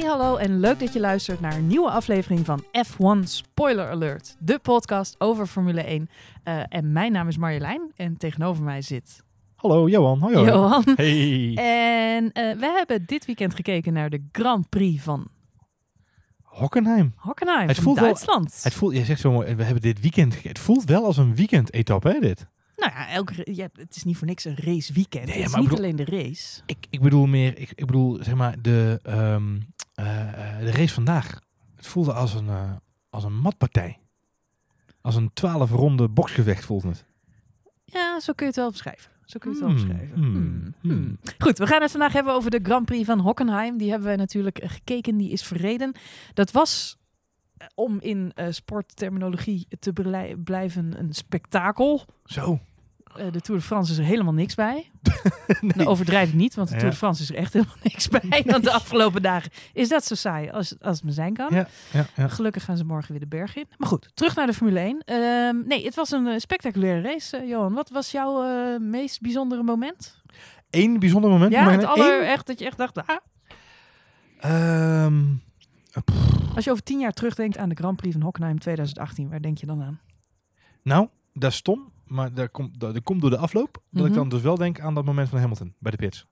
Hey hallo en leuk dat je luistert naar een nieuwe aflevering van F1 Spoiler Alert. De podcast over Formule 1. Uh, en mijn naam is Marjolein en tegenover mij zit... Hallo Johan. Hoi Johan. Hey. En uh, we hebben dit weekend gekeken naar de Grand Prix van... Hockenheim. Hockenheim, het voelt Duitsland. Wel, het voelt, je zegt zo mooi, we hebben dit weekend gekeken. Het voelt wel als een weekend-etappe, hè, dit? Nou ja, elke, ja, het is niet voor niks een race weekend. Nee, het is maar niet bedoel- alleen de race. Ik, ik bedoel meer, ik, ik bedoel zeg maar de, ehm, eh, eh, de race vandaag. Het voelde als een, eh, als een matpartij. Als een twaalf ronde boksgevecht voelde het. Ja, zo kun je het wel beschrijven. Zo kun je het wel Hmm, beschrijven. hmm, Hmm. Goed, we gaan het vandaag hebben over de Grand Prix van Hockenheim. Die hebben wij natuurlijk gekeken, die is verreden. Dat was, om in sportterminologie te blij- blijven, een spektakel. Zo. Eh, de Tour de France is er helemaal niks bij. Nou, overdrijf ik niet, want de Ja. Tour de France is er echt helemaal niks bij. Want de afgelopen dagen is dat zo saai als, als het me zijn kan. Ja, ja, ja. Gelukkig gaan ze morgen weer de berg in. Maar goed, terug naar de Formule 1. Ehm, nee, het was een eh, spectaculaire race, eh, Johan. Wat was jouw meest bijzondere moment? Eén bijzonder moment. Ja, maar het aller echt dat je echt dacht, ah, Ehm, als je over tien jaar terugdenkt aan de Grand Prix van Hockenheim 2018, waar denk je dan aan? nou, dat is stom. Maar dat komt, dat, dat komt door de afloop. Dat ik Mhm. dan dus wel denk aan dat moment van Hamilton bij de pits.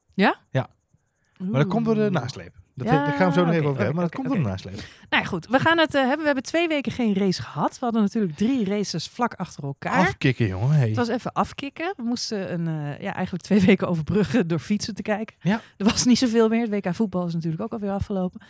Maar dat komt door de nasleep. Dat, Ja, daar gaan we zo nog even over hebben. Maar dat komt oké. door de nasleep. Nou ja, goed, we gaan het eh, hebben. We hebben twee weken geen race gehad. We hadden natuurlijk drie races vlak achter elkaar. Afkicken, jongen. Hey. Het was even afkicken. We moesten een, eh, ja, eigenlijk twee weken overbruggen door fietsen te kijken. Ja. Er was niet zoveel meer. Het WK voetbal is natuurlijk ook alweer afgelopen.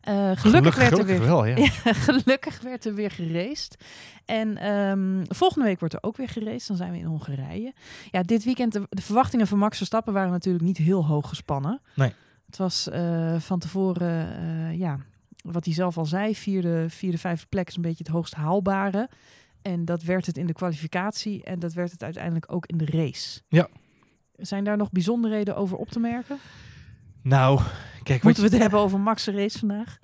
Eh, gelukkig, werd er weer wel, ja. Ja, gelukkig werd er weer geraced. En ehm, volgende week wordt er ook weer geraced. Dan zijn we in Hongarije. Ja, dit weekend, de, de verwachtingen van Max Verstappen waren natuurlijk niet heel hoog gespannen. Nee. Het was eh, van tevoren, eh, ja, wat hij zelf al zei, vierde, vierde, vijfde plek is een beetje het hoogst haalbare. En dat werd het in de kwalificatie en dat werd het uiteindelijk ook in de race. Ja. Zijn daar nog bijzonderheden over op te merken? Nou, kijk. Moeten we het hebben over Max' race vandaag?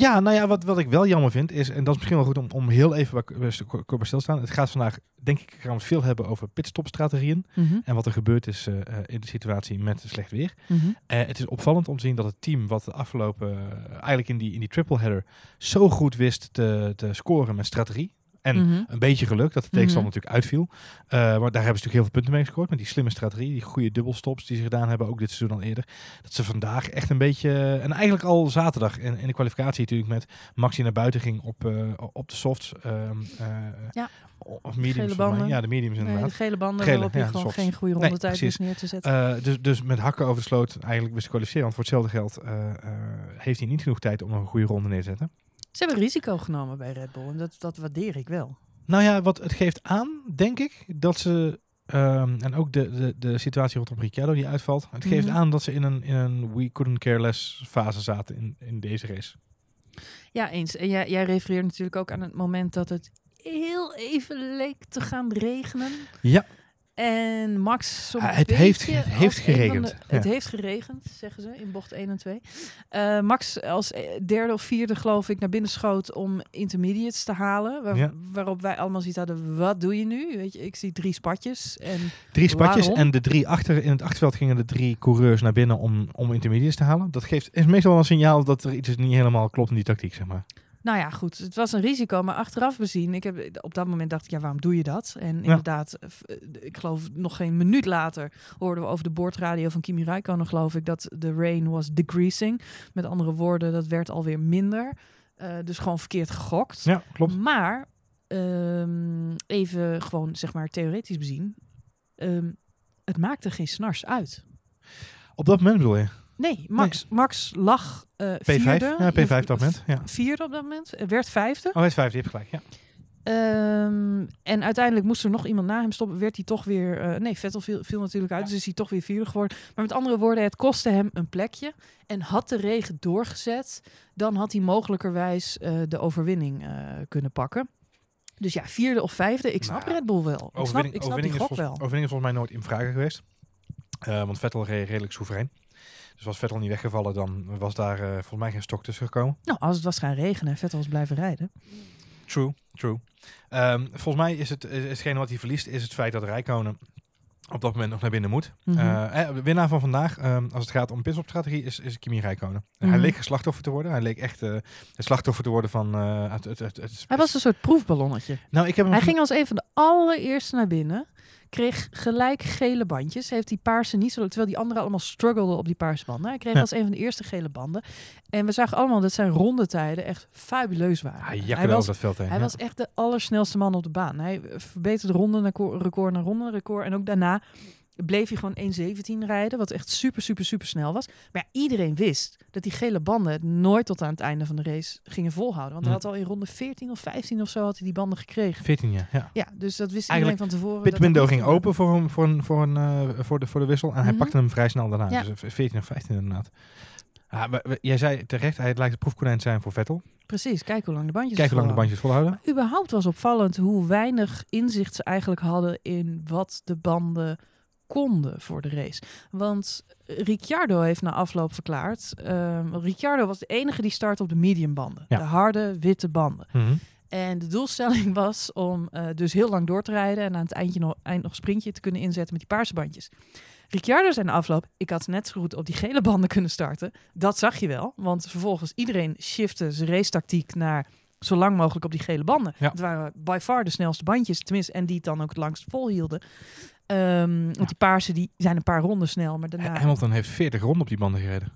Ja, nou ja, wat, wat ik wel jammer vind is, en dat is misschien wel goed om, om heel even bij- bij stil te staan. Het gaat vandaag, denk ik, gaan we veel hebben over pitstopstrategieën. Mhm, En wat er gebeurd is eh, eh, in de situatie met slecht weer. mhm. Eh, het is opvallend om te zien dat het team wat de afgelopen, eigenlijk in die, in die triple header, zo goed wist te, te scoren met strategie. En Mhm. een beetje geluk dat de tegenstander Mhm. natuurlijk uitviel. Eh, maar daar hebben ze natuurlijk heel veel punten mee gescoord. Met die slimme strategie, die goede dubbelstops die ze gedaan hebben, ook dit seizoen al eerder. Dat ze vandaag echt een beetje, en eigenlijk al zaterdag in, in de kwalificatie natuurlijk met Max die naar buiten ging op, eh, op de softs. ehm, eh, Ja. Of mediums. Banden. Ja, de mediums Nee, de inderdaad. gele banden Gele, waarop je ja, gewoon geen goede Nee, wist neer te zetten. Dus, dus met hakken over de sloot eigenlijk wist te kwalificeren. Want voor hetzelfde geld heeft hij niet genoeg tijd om een goede ronde neer te zetten. Ze hebben risico genomen bij Red Bull en dat, dat waardeer ik wel. Nou ja, wat het geeft aan, denk ik, dat ze. ehm, en ook de, de, de situatie rondom Ricciardo die uitvalt. Het geeft Mhm. aan dat ze in een, in een we couldn't care less fase zaten in, in deze race. Ja, eens. En jij, jij refereert natuurlijk ook aan het moment dat het heel even leek te gaan regenen. Ja. En Max Ah, het beetje heeft- het heeft geregend, de- het ja. heeft geregend, zeggen ze, in bocht 1 en 2. Eh, Max als eh, derde of vierde, geloof ik, naar binnen schoot om intermediates te halen. Waar- Ja. Waarop wij allemaal zoiets hadden, wat doe je nu? Weet je, ik zie drie spatjes. En Drie spatjes Waarom? en de drie achter in het achterveld gingen de drie coureurs naar binnen om, om intermediates te halen. Dat geeft is meestal wel een signaal dat er iets niet helemaal klopt in die tactiek, zeg maar. Nou ja, goed. Het was een risico, maar achteraf bezien, ik heb op dat moment dacht ik, ja, waarom doe je dat? En inderdaad, eh, ik geloof nog geen minuut later hoorden we over de boordradio van Kimi Räikkönen, geloof ik, dat de rain was decreasing. Met andere woorden, dat werd alweer minder. Eh, dus gewoon verkeerd gegokt. Ja, klopt. Maar ehm, even gewoon, zeg maar, theoretisch bezien, ehm, het maakte geen snars uit. Op dat moment bedoel je? Nee, Max, Max lag eh P5? vierde. Ja, P5 op dat moment. Ja. Vierde op dat moment. Werd vijfde. Oh, is vijfde, je hebt gelijk. Ja. Ehm, en uiteindelijk moest er nog iemand na hem stoppen. Werd hij toch weer. eh, nee, Vettel viel, viel natuurlijk uit. Dus is hij toch weer vierde geworden. Maar met andere woorden, het kostte hem een plekje. En had de regen doorgezet, dan had hij mogelijkerwijs eh, de overwinning kunnen pakken. Dus ja, vierde of vijfde. Ik snap Nou, Red Bull wel. Ik snap, Overwinning, ik snap die gok wel. overwinning is volgens mij nooit in vragen geweest. Want Vettel reed redelijk soeverein. Dus was Vettel niet weggevallen, dan was daar eh, volgens mij geen stok tussen gekomen. Nou, als het was gaan regenen en Vettel was blijven rijden. True, true. Ehm, volgens mij is het, is hetgene wat hij verliest, is het feit dat Rijkonen op dat moment nog naar binnen moet. Eh, eh, winnaar van vandaag, ehm, als het gaat om pitstopstrategie, is, is Kimi Räikkönen. Hij Mhm. leek een slachtoffer te worden. Hij leek echt eh het slachtoffer te worden van... het, het, het, het- Hij was een soort proefballonnetje. nou, ik heb hem Hij ging als een van de allereerste naar binnen. Kreeg gelijk gele bandjes. Heeft die paarse niet zo... Terwijl die anderen allemaal struggelden op die paarse banden. Hij kreeg Ja. als een van de eerste gele banden. En we zagen allemaal dat zijn rondetijden echt fabuleus waren. Hij was, dat veld heen. hij ja. was echt de allersnelste man op de baan. Hij verbeterde ronde naar record naar ronde record. En ook daarna bleef hij gewoon 1.17 rijden. Wat echt super, super, super snel was. Maar ja, iedereen wist dat die gele banden het nooit tot aan het einde van de race gingen volhouden. Want hij had al in ronde 14 of 15 of zo had hij die banden gekregen. 14 jaar, ja. Ja, dus dat wist Eigenlijk, iedereen van tevoren. Pit window ging open voor, hem, voor, een, voor, een, eh, voor, de, voor de wissel. En hij Mhm. pakte hem vrij snel daarna. Ja. Dus eh, 14 of 15 inderdaad. Ah, jij zei terecht, hij lijkt de proefkonijn te zijn voor Vettel. Precies, kijk hoe lang de bandjes Kijk hoe lang de volhouden. bandjes volhouden. Maar überhaupt was opvallend hoe weinig inzicht ze eigenlijk hadden in wat de banden konden voor de race. Want Ricciardo heeft na afloop verklaard... ehm, Ricciardo was de enige die startte op de mediumbanden. Ja. De harde, witte banden. Mhm. En de doelstelling was om eh, dus heel lang door te rijden... en aan het eindje nog, eind nog sprintje te kunnen inzetten met die paarse bandjes. Ricciardo zei na afloop, ik had net zo goed op die gele banden kunnen starten. Dat zag je wel, want vervolgens iedereen shifte zijn racetactiek naar zo lang mogelijk op die gele banden. Ja. Het waren by far de snelste bandjes, tenminste, en die het dan ook het langst volhielden. Ehm Want die paarse die zijn een paar ronden snel, maar daarna Hamilton heeft 40 ronden op die banden gereden.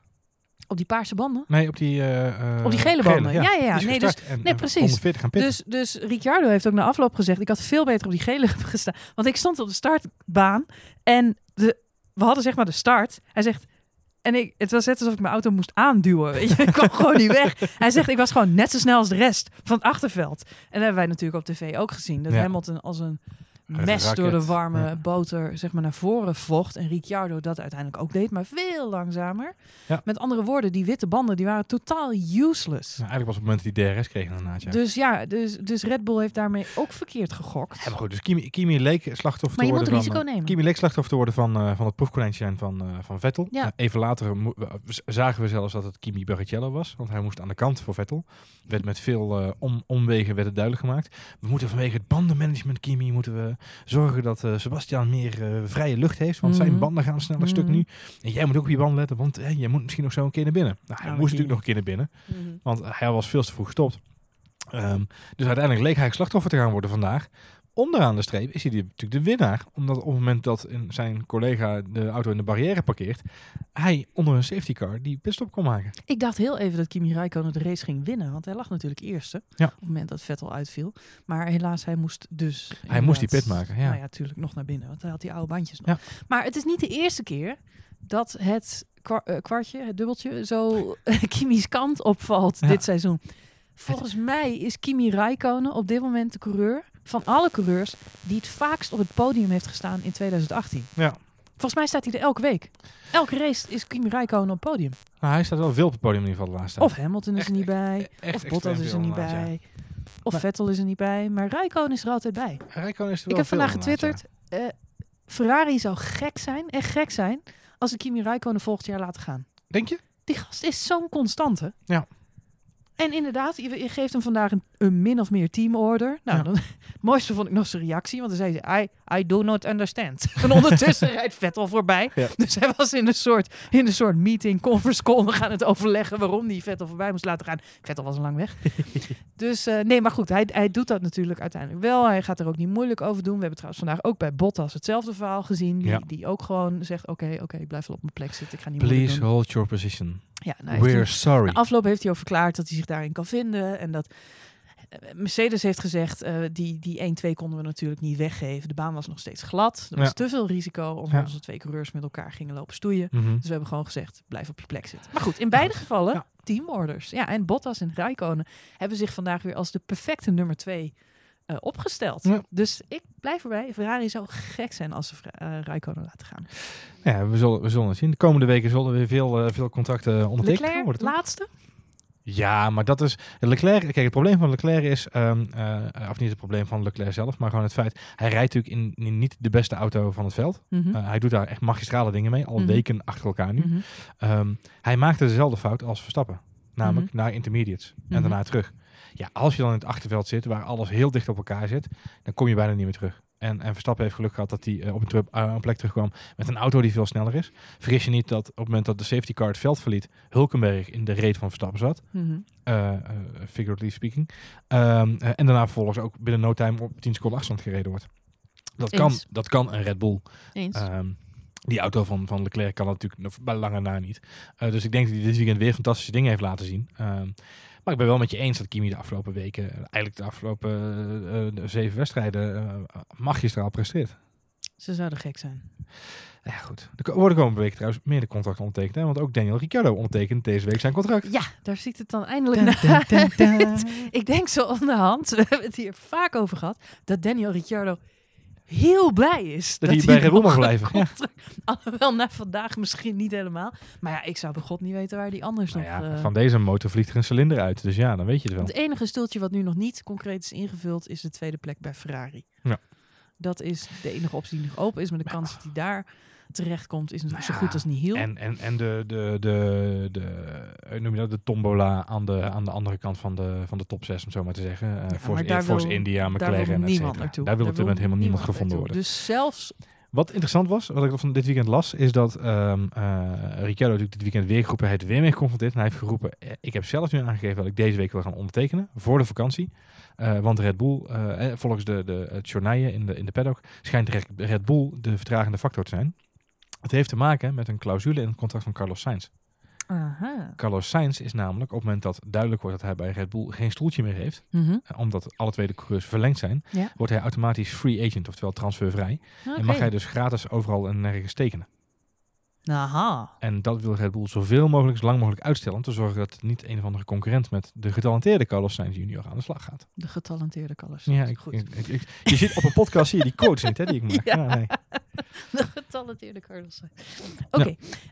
op die paarse banden. Nee, op die... eh, eh, Op die gele banden. Ja, ja, ja. Nee, en- nee, en precies. 140 gaan pitten. Dus, dus Ricciardo heeft ook na afloop gezegd: ik had veel beter op die gele gestaan. Want ik stond op de startbaan en de, we hadden zeg maar de start. Hij zegt. En ik, het was net alsof ik mijn auto moest aanduwen. Weet je? Ik kwam gewoon niet weg. Hij zegt, ik was gewoon net zo snel als de rest van het achterveld. En dat hebben wij natuurlijk op tv ook gezien. Dat Ja. Hamilton als Een mes raket. door de warme Ja. boter zeg maar, naar voren vocht. En Ricciardo dat uiteindelijk ook deed, maar veel langzamer. Ja. Met andere woorden, die witte banden die waren totaal useless. Nou, eigenlijk was het moment dat hij DRS kreeg inderdaad. Ja. Dus ja, dus, dus Red Bull heeft daarmee ook verkeerd gegokt. Ja, maar goed, dus Kimi, Kimi leek slachtoffer Maar te je moet worden risico van... eh, nemen. Kimi leek slachtoffer te worden van, eh, van het proefkonijntje zijn van, eh, van Vettel. Ja. Eh, even later z- zagen we zelfs dat het Kimi Barrichello was. Want hij moest aan de kant voor Vettel. Werd met veel eh, om, omwegen werd het duidelijk gemaakt. We moeten vanwege het bandenmanagement Kimi moeten we zorgen dat eh, Sebastian meer eh, vrije lucht heeft. Want zijn Mhm. banden gaan sneller stuk Mhm. nu. En jij moet ook op je banden letten, want eh, jij moet misschien nog zo een keer naar binnen. Nou, hij moest natuurlijk nog een keer naar binnen. Want hij was veel te vroeg gestopt. Ehm, dus uiteindelijk leek hij slachtoffer te gaan worden vandaag. Onderaan de streep is hij natuurlijk de winnaar. Omdat op het moment dat zijn collega de auto in de barrière parkeert, hij onder een safety car die pitstop kon maken. Ik dacht heel even dat Kimi Räikkönen de race ging winnen. Want hij lag natuurlijk eerste. Ja. Op het moment dat Vettel uitviel. Maar helaas, hij moest dus... Hij moest die pit maken, ja. Nou ja, natuurlijk nog naar binnen. Want hij had die oude bandjes nog. Maar het is niet de eerste keer dat het kwa- eh, kwartje, het dubbeltje, zo Kimi's kant opvalt Ja. dit seizoen. Volgens mij is Kimi Räikkönen op dit moment de coureur van alle coureurs die het vaakst op het podium heeft gestaan in 2018. Ja. Volgens mij staat hij er elke week. Elke race is Kimi Räikkönen op het podium. Nou, hij staat wel veel op het podium in ieder geval de laatste. Of Hamilton is er niet bij. Echt Of Bottas is er niet ja. bij. Of Maar- Vettel is er niet bij. Maar Räikkönen is er altijd bij. Räikkönen is er Ik wel heb veel vandaag getwitterd. eh, Ferrari zou gek zijn, echt gek zijn, als ze Kimi Räikkönen volgend jaar laten gaan. Denk je? Die gast is zo'n constante. Ja. En inderdaad, je, je geeft hem vandaag een, een min of meer teamorder. Nou, Ja. dan, het mooiste vond ik nog zijn reactie, want dan zei ze, I, I do not understand. En ondertussen rijdt Vettel voorbij. Ja. Dus hij was in een soort, in een soort meeting, conference call. We gaan het overleggen waarom die Vettel voorbij moest laten gaan. Vettel was al lang weg. dus eh, nee, maar goed, hij, hij doet dat natuurlijk uiteindelijk wel. Hij gaat er ook niet moeilijk over doen. We hebben trouwens vandaag ook bij Bottas hetzelfde verhaal gezien. Die, Ja. die ook gewoon zegt, oké, oké, ik blijf wel op mijn plek zitten. Ik ga niet moeilijk Please doen. hold your position. Ja, nou hij- sorry. na afloop heeft hij ook verklaard dat hij zich daarin kan vinden. En dat eh, Mercedes heeft gezegd, eh, die, die 1-2 konden we natuurlijk niet weggeven. De baan was nog steeds glad. Er was Ja. te veel risico Ja. onze twee coureurs met elkaar gingen lopen stoeien. Mhm. Dus we hebben gewoon gezegd, blijf op je plek zitten. Maar goed, in beide gevallen teamorders. Ja, en Bottas en Räikkönen hebben zich vandaag weer als de perfecte nummer 2 opgesteld. Ja. Dus ik blijf erbij. Ferrari zou gek zijn als ze eh, Räikkönen laten gaan. Ja, we zullen, we zullen het zien. De komende weken zullen weer veel, eh, veel contracten ondertekend Leclerc, worden. toch? laatste. Ja, maar dat is. Leclerc. Kijk, het probleem van Leclerc is. ehm, eh, of niet het probleem van Leclerc zelf, maar gewoon het feit. Hij rijdt natuurlijk in, in niet de beste auto van het veld. Mhm. Eh, hij doet daar echt magistrale dingen mee, al Mhm. weken achter elkaar nu. Mhm. Ehm, hij maakte dezelfde fout als Verstappen. Namelijk naar intermediates en Mhm. daarna terug. Ja, als je dan in het achterveld zit, waar alles heel dicht op elkaar zit, dan kom je bijna niet meer terug. En, en Verstappen heeft geluk gehad dat hij eh, op een, terug- eh, een plek terugkwam met een auto die veel sneller is. Vergis je niet dat op het moment dat de safety car het veld verliet, Hulkenberg in de reet van Verstappen zat. Eh, figuratively speaking. Ehm, eh, en daarna vervolgens ook binnen no time op 10 seconden afstand gereden wordt. Dat kan, dat kan een Red Bull. Eens. Ehm, die auto van, van Leclerc kan dat natuurlijk nog bij lange na niet. Dus ik denk dat hij dit weekend weer fantastische dingen heeft laten zien. Ehm, maar ik ben wel met je eens dat Kimi de afgelopen weken, eigenlijk de afgelopen eh, eh, de zeven wedstrijden, eh magistraal presteert. Ze zouden gek zijn. Ja, goed. Er worden komende week trouwens meer de contracten ondertekend. Hè? Want ook Daniel Ricciardo ondertekent deze week zijn contract. Ja, daar ziet het dan eindelijk naar uit. Ik denk zo onderhand, we hebben het hier vaak over gehad, dat Daniel Ricciardo heel blij is. Dat hij bij Red Bull mag blijven, ja. Alhoewel, na vandaag misschien niet helemaal. Maar ja, ik zou bij god niet weten waar die anders Nou nog... ja, eh, van deze motor vliegt er een cilinder uit. Dus ja, dan weet je het wel. Het enige stoeltje wat nu nog niet concreet is ingevuld, is de tweede plek bij Ferrari. Ja. Dat is de enige optie die nog open is. Maar de kans dat hij daar terechtkomt is natuurlijk zo Nou goed als niet heel. En, en, en de, de, de, de, hoe noem je dat, de tombola aan de, aan de andere kant van de, van de top 6, om het zo maar te zeggen. Uh, maar Force, daar Force wil- India, McLaren, et cetera. naartoe. Daar wil op dit moment helemaal niemand gevonden worden. Dus zelfs Wat interessant was, wat ik van dit weekend las, is dat eh, Ricciardo natuurlijk dit weekend weer geroepen, hij heeft er weer mee geconfronteerd. En hij heeft geroepen, eh, ik heb zelf nu aangegeven dat ik deze week wil gaan ondertekenen voor de vakantie. Eh, want Red Bull, eh, eh, volgens de, de, het journaille in de, in de paddock, schijnt Red- Red Bull de vertragende factor te zijn. Het heeft te maken met een clausule in het contract van Carlos Sainz. Aha. Carlos Sainz is namelijk op het moment dat duidelijk wordt dat hij bij Red Bull geen stoeltje meer heeft, Mhm. eh, omdat alle twee de coureurs verlengd zijn, Ja. wordt hij automatisch free agent, oftewel transfervrij. En mag hij dus gratis overal en nergens tekenen. Aha. En dat wil Red Bull zoveel mogelijk, zo lang mogelijk uitstellen, om te zorgen dat niet een of andere concurrent met de getalenteerde Carlos Sainz junior aan de slag gaat. De getalenteerde Carlos. Ja, ik, goed. ik- ik- ik- je zit op een podcast, zie je die quotes niet, hè, die ik maak. Ja. Nee. De getalenteerde Carlos. Oké.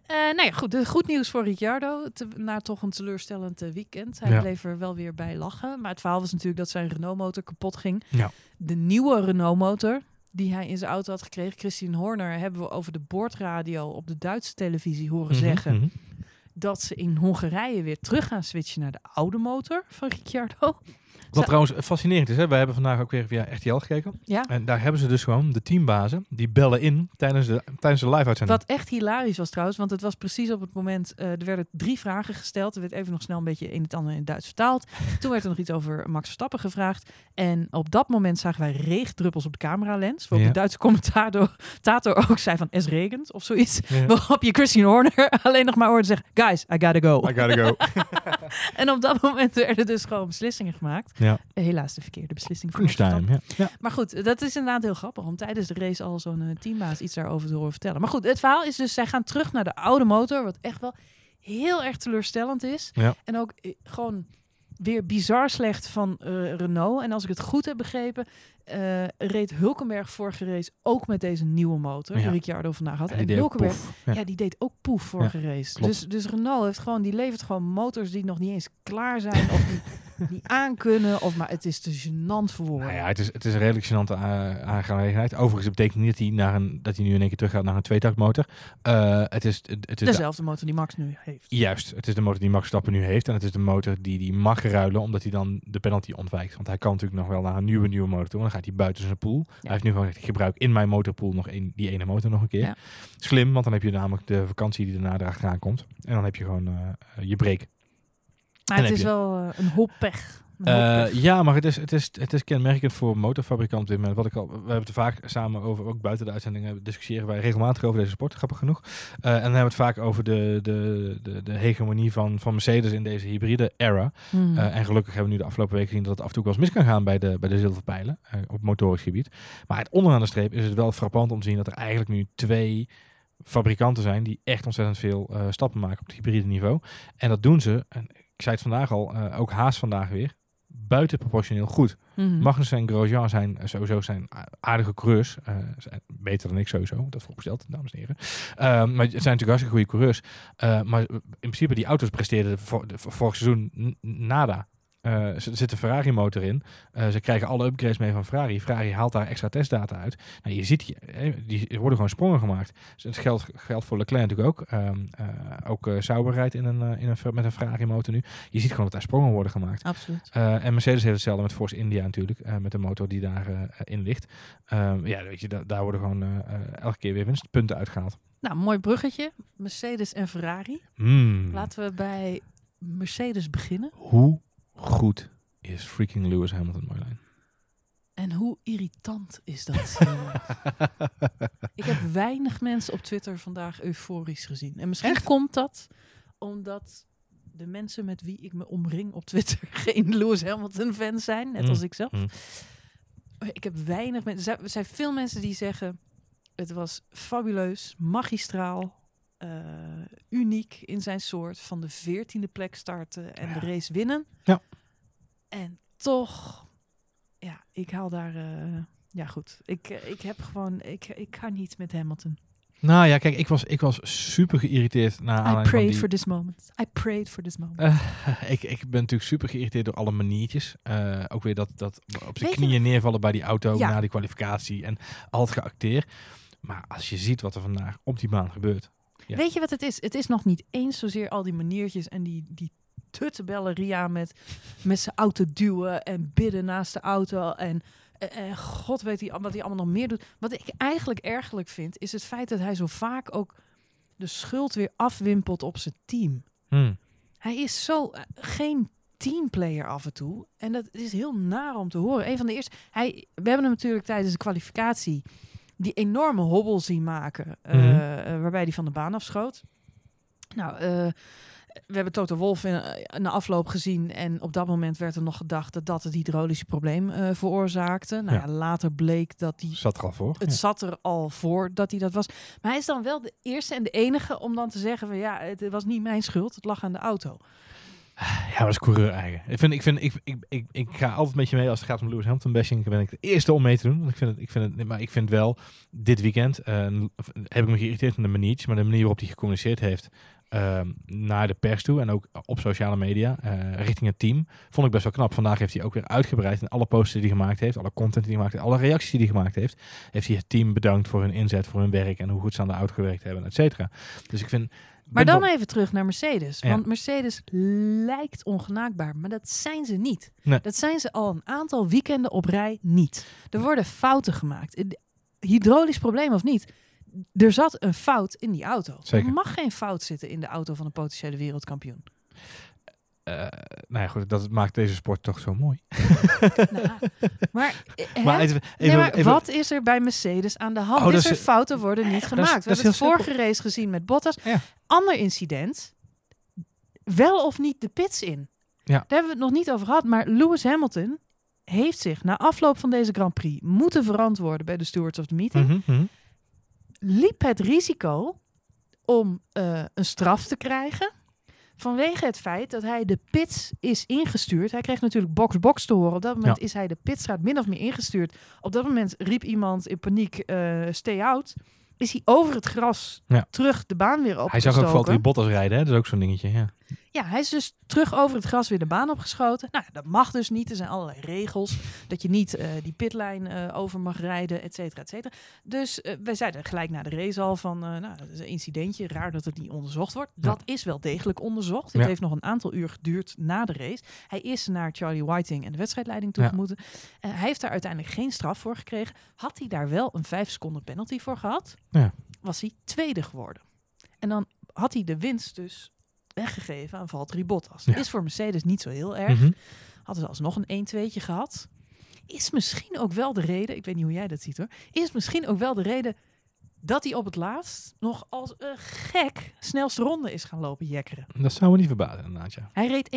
Eh, nou ja, goed. De, goed nieuws voor Ricciardo. Te, na toch een teleurstellend eh, weekend. Hij Ja. bleef er wel weer bij lachen. Maar het verhaal was natuurlijk dat zijn Renault-motor kapot ging. Ja. De nieuwe Renault-motor die hij in zijn auto had gekregen, Christian Horner, hebben we over de boordradio op de Duitse televisie horen Mhm, zeggen mhm. dat ze in Hongarije weer terug gaan switchen naar de oude motor van Ricciardo. Wat trouwens fascinerend is, hè, wij hebben vandaag ook weer via RTL gekeken. Ja. En daar hebben ze dus gewoon de teambazen, die bellen in tijdens de, tijdens de live-uitzending. Wat echt hilarisch was trouwens, want het was precies op het moment, eh, er werden drie vragen gesteld. Er werd even nog snel een beetje in het andere in het Duits vertaald. Toen werd er nog iets over Max Verstappen gevraagd. En op dat moment zagen wij regendruppels op de cameralens. Waarop Ja. de Duitse commentator tator ook zei van, es regent of zoiets. Ja. Waarop je Christian Horner alleen nog maar hoorde zeggen, guys, I gotta go. I gotta go. En op dat moment werden dus gewoon beslissingen gemaakt. Ja, Helaas de verkeerde beslissing. voor. Ja. ja. Maar goed, dat is inderdaad heel grappig om tijdens de race al zo'n eh, teambaas iets daarover te horen vertellen. Maar goed, het verhaal is dus, zij gaan terug naar de oude motor, wat echt wel heel erg teleurstellend is. Ja. En ook eh, gewoon weer bizar slecht van eh, Renault. En als ik het goed heb begrepen, reed Hulkenberg vorige race ook met deze nieuwe motor, Ja. die Ricciardo vandaag had. En die Hulkenberg, ja. Ja. die deed ook poef vorige race. klopt. Dus, dus Renault heeft gewoon, die levert gewoon motors die nog niet eens klaar zijn of niet, niet aankunnen. Of maar het is te gênant voor woorden. Nou ja, het is, het is een redelijk gênante aangelegenheid. Overigens betekent niet dat hij, naar een, dat hij nu in één keer terug gaat naar een tweetaktmotor. Eh het is, het, het is de- Dezelfde motor die Max nu heeft. juist, het is de motor die Max Stappen nu heeft. En het is de motor die hij mag ruilen, omdat hij dan de penalty ontwijkt. Want hij kan natuurlijk nog wel naar een nieuwe, nieuwe motor toe. En dan gaat hij buiten zijn pool. Hij heeft nu gewoon gezegd, ik gebruik in mijn motorpool nog een, die ene motor nog een keer. Ja. Slim, want dan heb je namelijk de vakantie die daarna erachteraan komt. En dan heb je gewoon eh, je break. Maar En het is je- wel eh, een hoop pech. Eh, pech. ja, maar het is, het, is, het is kenmerkend voor motorfabrikanten op dit moment. Wat ik al, we hebben het er vaak samen over, ook buiten de uitzendingen discussiëren wij regelmatig over deze sport, grappig genoeg. Eh, en dan hebben we het vaak over de, de, de, de hegemonie van, van Mercedes in deze hybride era. Hmm. En gelukkig hebben we nu de afgelopen weken gezien dat het af en toe wel eens mis kan gaan bij de, bij de zilverpijlen op motorisch gebied. Maar het onderaan de streep is het wel frappant om te zien dat er eigenlijk nu twee fabrikanten zijn die echt ontzettend veel stappen maken op het hybride niveau. En dat doen ze, en ik zei het vandaag al, eh, ook Haas vandaag weer, buitenproportioneel goed. Mhm. Magnussen en Grosjean zijn eh, sowieso zijn aardige coureurs. eh, zijn beter dan ik sowieso, dat vooropgesteld, dames en heren. Ehm, maar het zijn natuurlijk hartstikke goede coureurs. Maar in principe die auto's presteerden voor, voor vorig seizoen nada. Eh, er zit een Ferrari motor in. Eh, ze krijgen alle upgrades mee van Ferrari. Ferrari haalt daar extra testdata uit. Nou, je ziet, eh, die, er worden gewoon sprongen gemaakt. Dus het geldt, geldt voor Leclerc natuurlijk ook. Ehm, eh, ook Sauber rijdt in een, in een, met een Ferrari motor nu. Je ziet gewoon dat daar sprongen worden gemaakt. Absoluut. En Mercedes heeft hetzelfde met Force India natuurlijk. met de motor die daarin in ligt. Ehm, ja, weet je, da- daar worden gewoon elke keer weer winstpunten uitgehaald. Nou, mooi bruggetje. Mercedes en Ferrari. Hmm. Laten we bij Mercedes beginnen. Hoe goed is freaking Lewis Hamilton, Marjolein? En hoe irritant is dat? ik heb weinig mensen op Twitter vandaag euforisch gezien. En misschien Echt? komt dat omdat de mensen met wie ik me omring op Twitter geen Lewis Hamilton fan zijn, net Mm, als ik zelf. mm. Ik heb weinig mensen. Er zijn veel mensen die zeggen: het was fabuleus, magistraal, eh, uniek in zijn soort. Van de veertiende plek starten en de race winnen. Ja. En toch, ja, ik haal daar. eh, ja, goed. Ik, eh, ik heb gewoon. Ik, ik kan niet met Hamilton. Nou ja, kijk, ik was, ik was super geïrriteerd naar I van prayed die... for this moment. I prayed for this moment. Ik, ik ben natuurlijk super geïrriteerd door alle maniertjes. Ook weer dat, dat op zijn knieën neervallen bij die auto Ja. na die kwalificatie en al het geacteer. Maar als je ziet wat er vandaag op die baan gebeurt. Ja. Weet je wat het is? Het is nog niet eens zozeer al die maniertjes en die, die tuttebellen Ria met, met zijn auto duwen en bidden naast de auto. En, en, en god weet hij wat hij allemaal nog meer doet. Wat ik eigenlijk ergerlijk vind, is het feit dat hij zo vaak ook de schuld weer afwimpelt op zijn team. Hmm. Hij is zo eh, geen teamplayer af en toe. En dat is heel naar om te horen. Een van de eerste. Hij, we hebben hem natuurlijk tijdens de kwalificatie die enorme hobbel zien maken. eh, Mhm. eh, waarbij hij van de baan afschoot. Nou, eh, we hebben Toto Wolf in, in de afloop gezien. En op dat moment werd er nog gedacht dat dat het hydraulische probleem veroorzaakte. Nou Ja. ja. later bleek dat die Zat er al voor. het Ja. zat er al voor dat hij dat was. Maar hij is dan wel de eerste en de enige om dan te zeggen van ja, het was niet mijn schuld, het lag aan de auto. Ja, is coureur eigen. Ik, vind, ik, vind, ik, ik, ik, ik ga altijd met je mee als het gaat om Lewis Hamilton bashing. Ben ik de eerste om mee te doen. Want ik vind het, ik vind het, maar ik vind wel, dit weekend eh, heb ik me geïrriteerd aan de maniertjes. Maar de manier waarop hij gecommuniceerd heeft ehm, naar de pers toe. En ook op sociale media, eh, richting het team. Vond ik best wel knap. Vandaag heeft hij ook weer uitgebreid in alle posts die hij gemaakt heeft. Alle content die hij heeft. Alle reacties die hij gemaakt heeft. Heeft hij het team bedankt voor hun inzet, voor hun werk. En hoe goed ze aan de auto gewerkt hebben, et cetera. Dus ik vind... Maar dan even terug naar Mercedes. Ja. Want Mercedes lijkt ongenaakbaar, maar dat zijn ze niet. Nee. Dat zijn ze al een aantal weekenden op rij niet. Er worden fouten gemaakt. Eh, Hydraulisch probleem of niet. Er zat een fout in die auto. Zeker. Er mag geen fout zitten in de auto van een potentiële wereldkampioen. Eh, nou ja, goed, dat maakt deze sport toch zo mooi. Nou, maar eh, Maar even, Nee, even, maar even- wat is er bij Mercedes aan de hand? Oh, is er is- fouten worden niet is- gemaakt? We hebben het vorige race gezien met Bottas. Ja. Ander incident. Wel of niet de pits in. Ja. Daar hebben we het nog niet over gehad. Maar Lewis Hamilton heeft zich na afloop van deze Grand Prix moeten verantwoorden bij de stewards of the meeting. Mhm, mhm. Liep het risico om eh, een straf te krijgen. Vanwege het feit dat hij de pits is ingestuurd. Hij kreeg natuurlijk box-box te horen. Op dat moment Ja. is hij de pitstraat min of meer ingestuurd. Op dat moment riep iemand in paniek, eh, stay out. Is hij over het gras Ja. terug de baan weer Hij opgestoken. zag ook Valtteri Bottas rijden, hè? dat is ook zo'n dingetje. Ja. Ja, hij is dus terug over het gras weer de baan opgeschoten. Nou, dat mag dus niet. Er zijn allerlei regels dat je niet eh, die pitlijn eh, over mag rijden, et cetera, et cetera. Dus eh, wij zeiden gelijk na de race al van, nou, dat is een incidentje. Raar dat het niet onderzocht wordt. Ja. Dat is wel degelijk onderzocht. Het Ja. heeft nog een aantal uur geduurd na de race. Hij is naar Charlie Whiting en de wedstrijdleiding toe Ja. moeten. Hij heeft daar uiteindelijk geen straf voor gekregen. Had hij daar wel een vijf seconden penalty voor gehad, Ja. was hij tweede geworden. En dan had hij de winst dus weggegeven aan Valtteri Bottas. Ja. Is voor Mercedes niet zo heel erg. Mhm. Hadden ze alsnog een 1-2'tje gehad. Is misschien ook wel de reden, ik weet niet hoe jij dat ziet hoor, is misschien ook wel de reden dat hij op het laatst nog als een gek snelste ronde is gaan lopen jekkeren. Dat zou me niet verbazen inderdaad, ja. Hij reed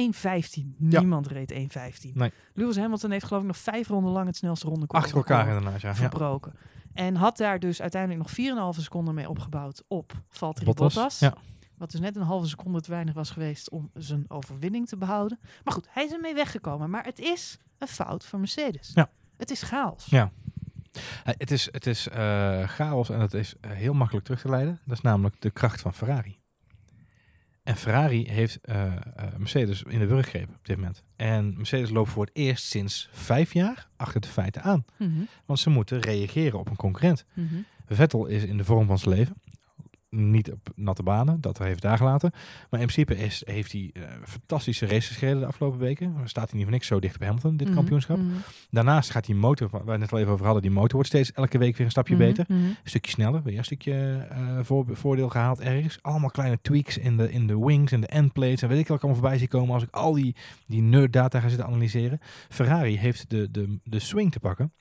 1.15. Ja. Niemand reed 1.15. Nee. Lewis Hamilton heeft geloof ik nog vijf ronden lang het snelste ronde Achter elkaar inderdaad, ja. ja. verbroken. En had daar dus uiteindelijk nog 4,5 seconden mee opgebouwd op Valtteri Bottas, Bottas. ja. Wat dus net een halve seconde te weinig was geweest om zijn overwinning te behouden. Maar goed, hij is ermee weggekomen. Maar het is een fout van Mercedes. Ja. Het is chaos. Ja. Eh, Het is, het is eh, chaos en het is eh, heel makkelijk terug te leiden. Dat is namelijk de kracht van Ferrari. En Ferrari heeft Mercedes in de rug gegrepen op dit moment. En Mercedes loopt voor het eerst sinds vijf jaar achter de feiten aan. Mhm, Want ze moeten reageren op een concurrent. mhm. Vettel is in de vorm van zijn leven. Niet op natte banen, dat even daar gelaten. Maar in principe is, heeft hij eh, fantastische races gereden de afgelopen weken. Staat hij niet voor niks zo dicht bij Hamilton, dit Mhm, kampioenschap. mhm, Daarnaast gaat die motor, waar we het net al even over hadden, die motor wordt steeds elke week weer een stapje mhm, beter. Een stukje sneller, weer een stukje voor, voordeel gehaald ergens. Allemaal kleine tweaks in de, in de wings en de endplates en weet ik wat ik allemaal voorbij zie komen als ik al die, die nerd data ga zitten analyseren. Ferrari heeft de, de, de swing te pakken.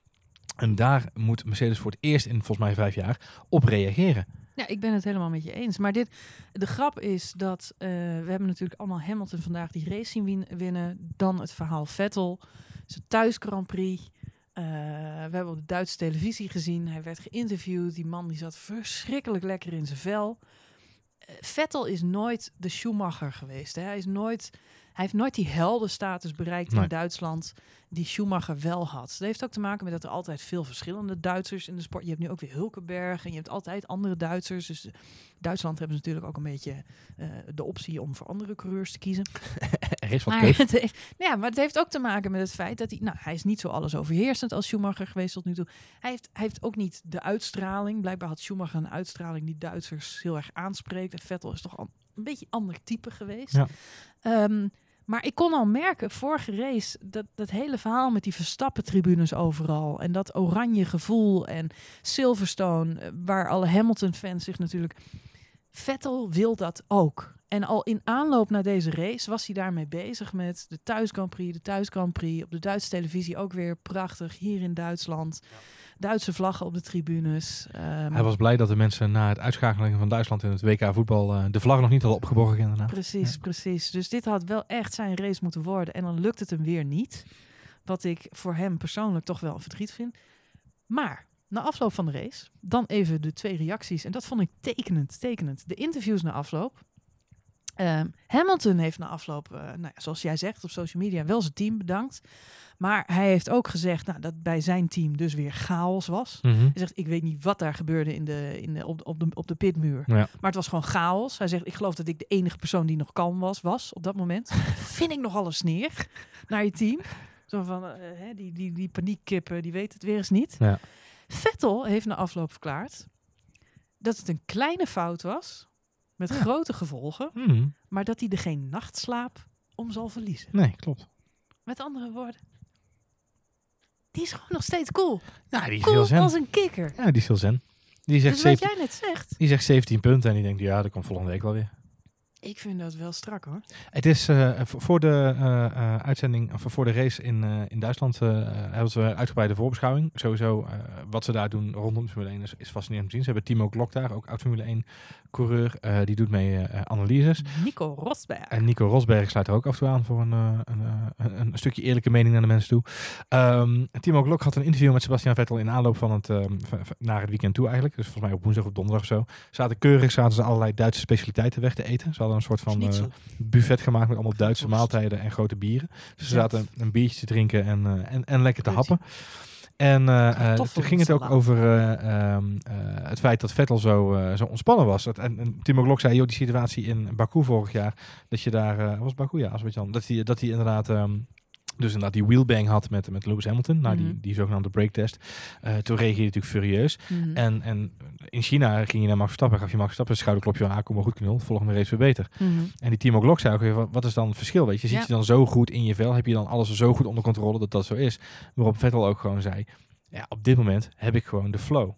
En daar moet Mercedes voor het eerst in volgens mij vijf jaar op reageren. Ja, ik ben het helemaal met je eens. Maar dit, de grap is dat eh, we hebben natuurlijk allemaal Hamilton vandaag die race zien win- winnen. Dan het verhaal Vettel, zijn thuis Grand Prix. Eh, we hebben op de Duitse televisie gezien. Hij werd geïnterviewd. Die man die zat verschrikkelijk lekker in zijn vel. Eh, Vettel is nooit de Schumacher geweest. Hè? Hij, is nooit, hij heeft nooit die heldenstatus bereikt Nee. in Duitsland die Schumacher wel had. Dat heeft ook te maken met dat er altijd veel verschillende Duitsers in de sport. Je hebt nu ook weer Hulkenberg en je hebt altijd andere Duitsers. Dus Duitsland hebben ze natuurlijk ook een beetje eh, de optie om voor andere coureurs te kiezen. Er is wat Maar het, heeft, nou ja, maar het heeft ook te maken met het feit dat hij, nou, hij is niet zo alles overheersend als Schumacher geweest tot nu toe. Hij heeft, hij heeft ook niet de uitstraling. Blijkbaar had Schumacher een uitstraling die Duitsers heel erg aanspreekt. En Vettel is toch al een beetje ander type geweest. Ja. Ehm, maar ik kon al merken, vorige race, dat, dat hele verhaal met die Verstappen-tribunes overal. En dat oranje gevoel en Silverstone, eh, waar alle Hamilton-fans zich natuurlijk... Vettel wil dat ook. En al in aanloop naar deze race was hij daarmee bezig met de thuis Grand Prix, de thuis Grand Prix. Op de Duitse televisie ook weer prachtig, hier in Duitsland. Duitse vlaggen op de tribunes. Ehm, Hij was blij dat de mensen na het uitschakelen van Duitsland in het WK voetbal eh, de vlag nog niet hadden opgeborgen inderdaad. Precies, Ja. precies. Dus dit had wel echt zijn race moeten worden. En dan lukt het hem weer niet. Wat ik voor hem persoonlijk toch wel een verdriet vind. Maar na afloop van de race, dan even de twee reacties. En dat vond ik tekenend, tekenend. De interviews na afloop. Ehm, Hamilton heeft na afloop, eh, nou ja, zoals jij zegt op social media, wel zijn team bedankt. Maar hij heeft ook gezegd nou, dat bij zijn team dus weer chaos was. Mhm. Hij zegt, ik weet niet wat daar gebeurde in de, in de, op, de, op, de, op de pitmuur. Ja. Maar het was gewoon chaos. Hij zegt, ik geloof dat ik de enige persoon die nog kalm was, was op dat moment. Vind ik nogal een sneer naar je team. Zo van, eh, hè, die, die, die paniekkippen, die weet het weer eens niet. Ja. Vettel heeft na afloop verklaard dat het een kleine fout was, met Ja. grote gevolgen, Mhm. maar dat hij er geen nachtslaap om zal verliezen. Nee, klopt. Met andere woorden, die is gewoon nog steeds cool. Ja, die is heel Cool zen. als een kikker. Ja, die is heel zen. Die zegt, Dus wat 17, jij net zegt, die zegt 17 punten en die denkt, ja, dat komt volgende week wel weer. Ik vind dat wel strak hoor. Het is eh, v- voor de eh, eh, uitzending, of voor de race in, eh, in Duitsland, eh, hebben ze uitgebreide voorbeschouwing. Sowieso, eh, wat ze daar doen rondom Formule 1 is, is fascinerend om te zien. Ze hebben Timo Glock daar, ook oud Formule 1 coureur, eh, die doet mee eh, analyses. Nico Rosberg. En Nico Rosberg sluit er ook af en toe aan voor een, eh, een, eh, een, een stukje eerlijke mening naar de mensen toe. Ehm, Timo Glock had een interview met Sebastian Vettel in aanloop van het, ehm, naar het weekend toe eigenlijk. Dus volgens mij op woensdag of donderdag of zo. Zaten keurig, zaten ze allerlei Duitse specialiteiten weg te eten. Ze hadden een soort van Schnitzel. buffet gemaakt met allemaal Duitse maaltijden en grote bieren. Dus ze zaten een biertje te drinken en, eh, en, en lekker te happen. En eh, toen ging het ook over eh, ehm, eh, het feit dat Vettel zo, zo ontspannen was. Dat, en, en Timo Glock zei, joh, die situatie in Baku vorig jaar, dat je daar, was Baku, ja, Azerbeidzjan, dat hij dat inderdaad, ehm, dus inderdaad die wheelbang had met, met Lewis Hamilton, na die, Mhm. die zogenaamde breaktest. Eh toen reageerde hij natuurlijk furieus. Mhm. En, en in China ging je naar Max Verstappen, gaf je Max Verstappen een schouderklopje aan, ah, kom maar goed knul, volgende race weer beter. Mhm. En die Timo Glock zei ook weer, wat, wat is dan het verschil? Weet je, zit Ja. je dan zo goed in je vel? Heb je dan alles zo goed onder controle dat dat zo is? Waarop Vettel ook gewoon zei, ja, op dit moment heb ik gewoon de flow.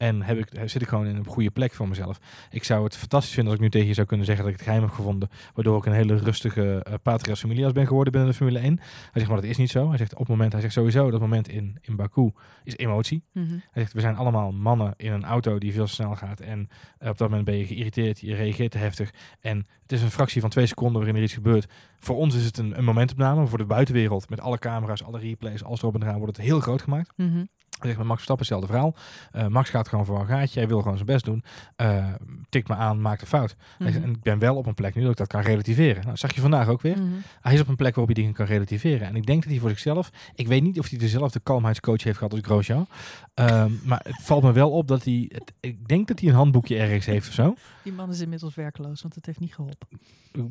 En heb ik, zit ik gewoon in een goede plek voor mezelf. Ik zou het fantastisch vinden als ik nu tegen je zou kunnen zeggen dat ik het geheim heb gevonden. Waardoor ik een hele rustige uh, patrias familias ben geworden binnen de Formule 1. Hij zegt, maar dat is niet zo. Hij zegt op het moment, hij zegt sowieso, dat moment in, in Baku is emotie. Mhm. Hij zegt, we zijn allemaal mannen in een auto die veel te snel gaat. En eh, op dat moment ben je geïrriteerd, je reageert te heftig. En het is een fractie van twee seconden waarin er iets gebeurt. Voor ons is het een, een momentopname. Voor de buitenwereld, met alle camera's, alle replays, alles erop en eraan, wordt het heel groot gemaakt. Mhm. Zeg maar, Max Verstappen, hetzelfde verhaal. Eh, Max gaat gewoon voor een gaatje. Hij wil gewoon zijn best doen. Uh, tikt me aan, maakt een fout. Mhm. En ik ben wel op een plek nu dat ik dat kan relativeren. Nou, zag je vandaag ook weer. Mhm. Hij is op een plek waarop hij dingen kan relativeren. En ik denk dat hij voor zichzelf... Ik weet niet of hij dezelfde kalmheidscoach heeft gehad als Grosjean. Ehm, maar het valt me wel op dat hij... Het, ik denk dat hij een handboekje ergens heeft of zo. Die man is inmiddels werkloos, want het heeft niet geholpen.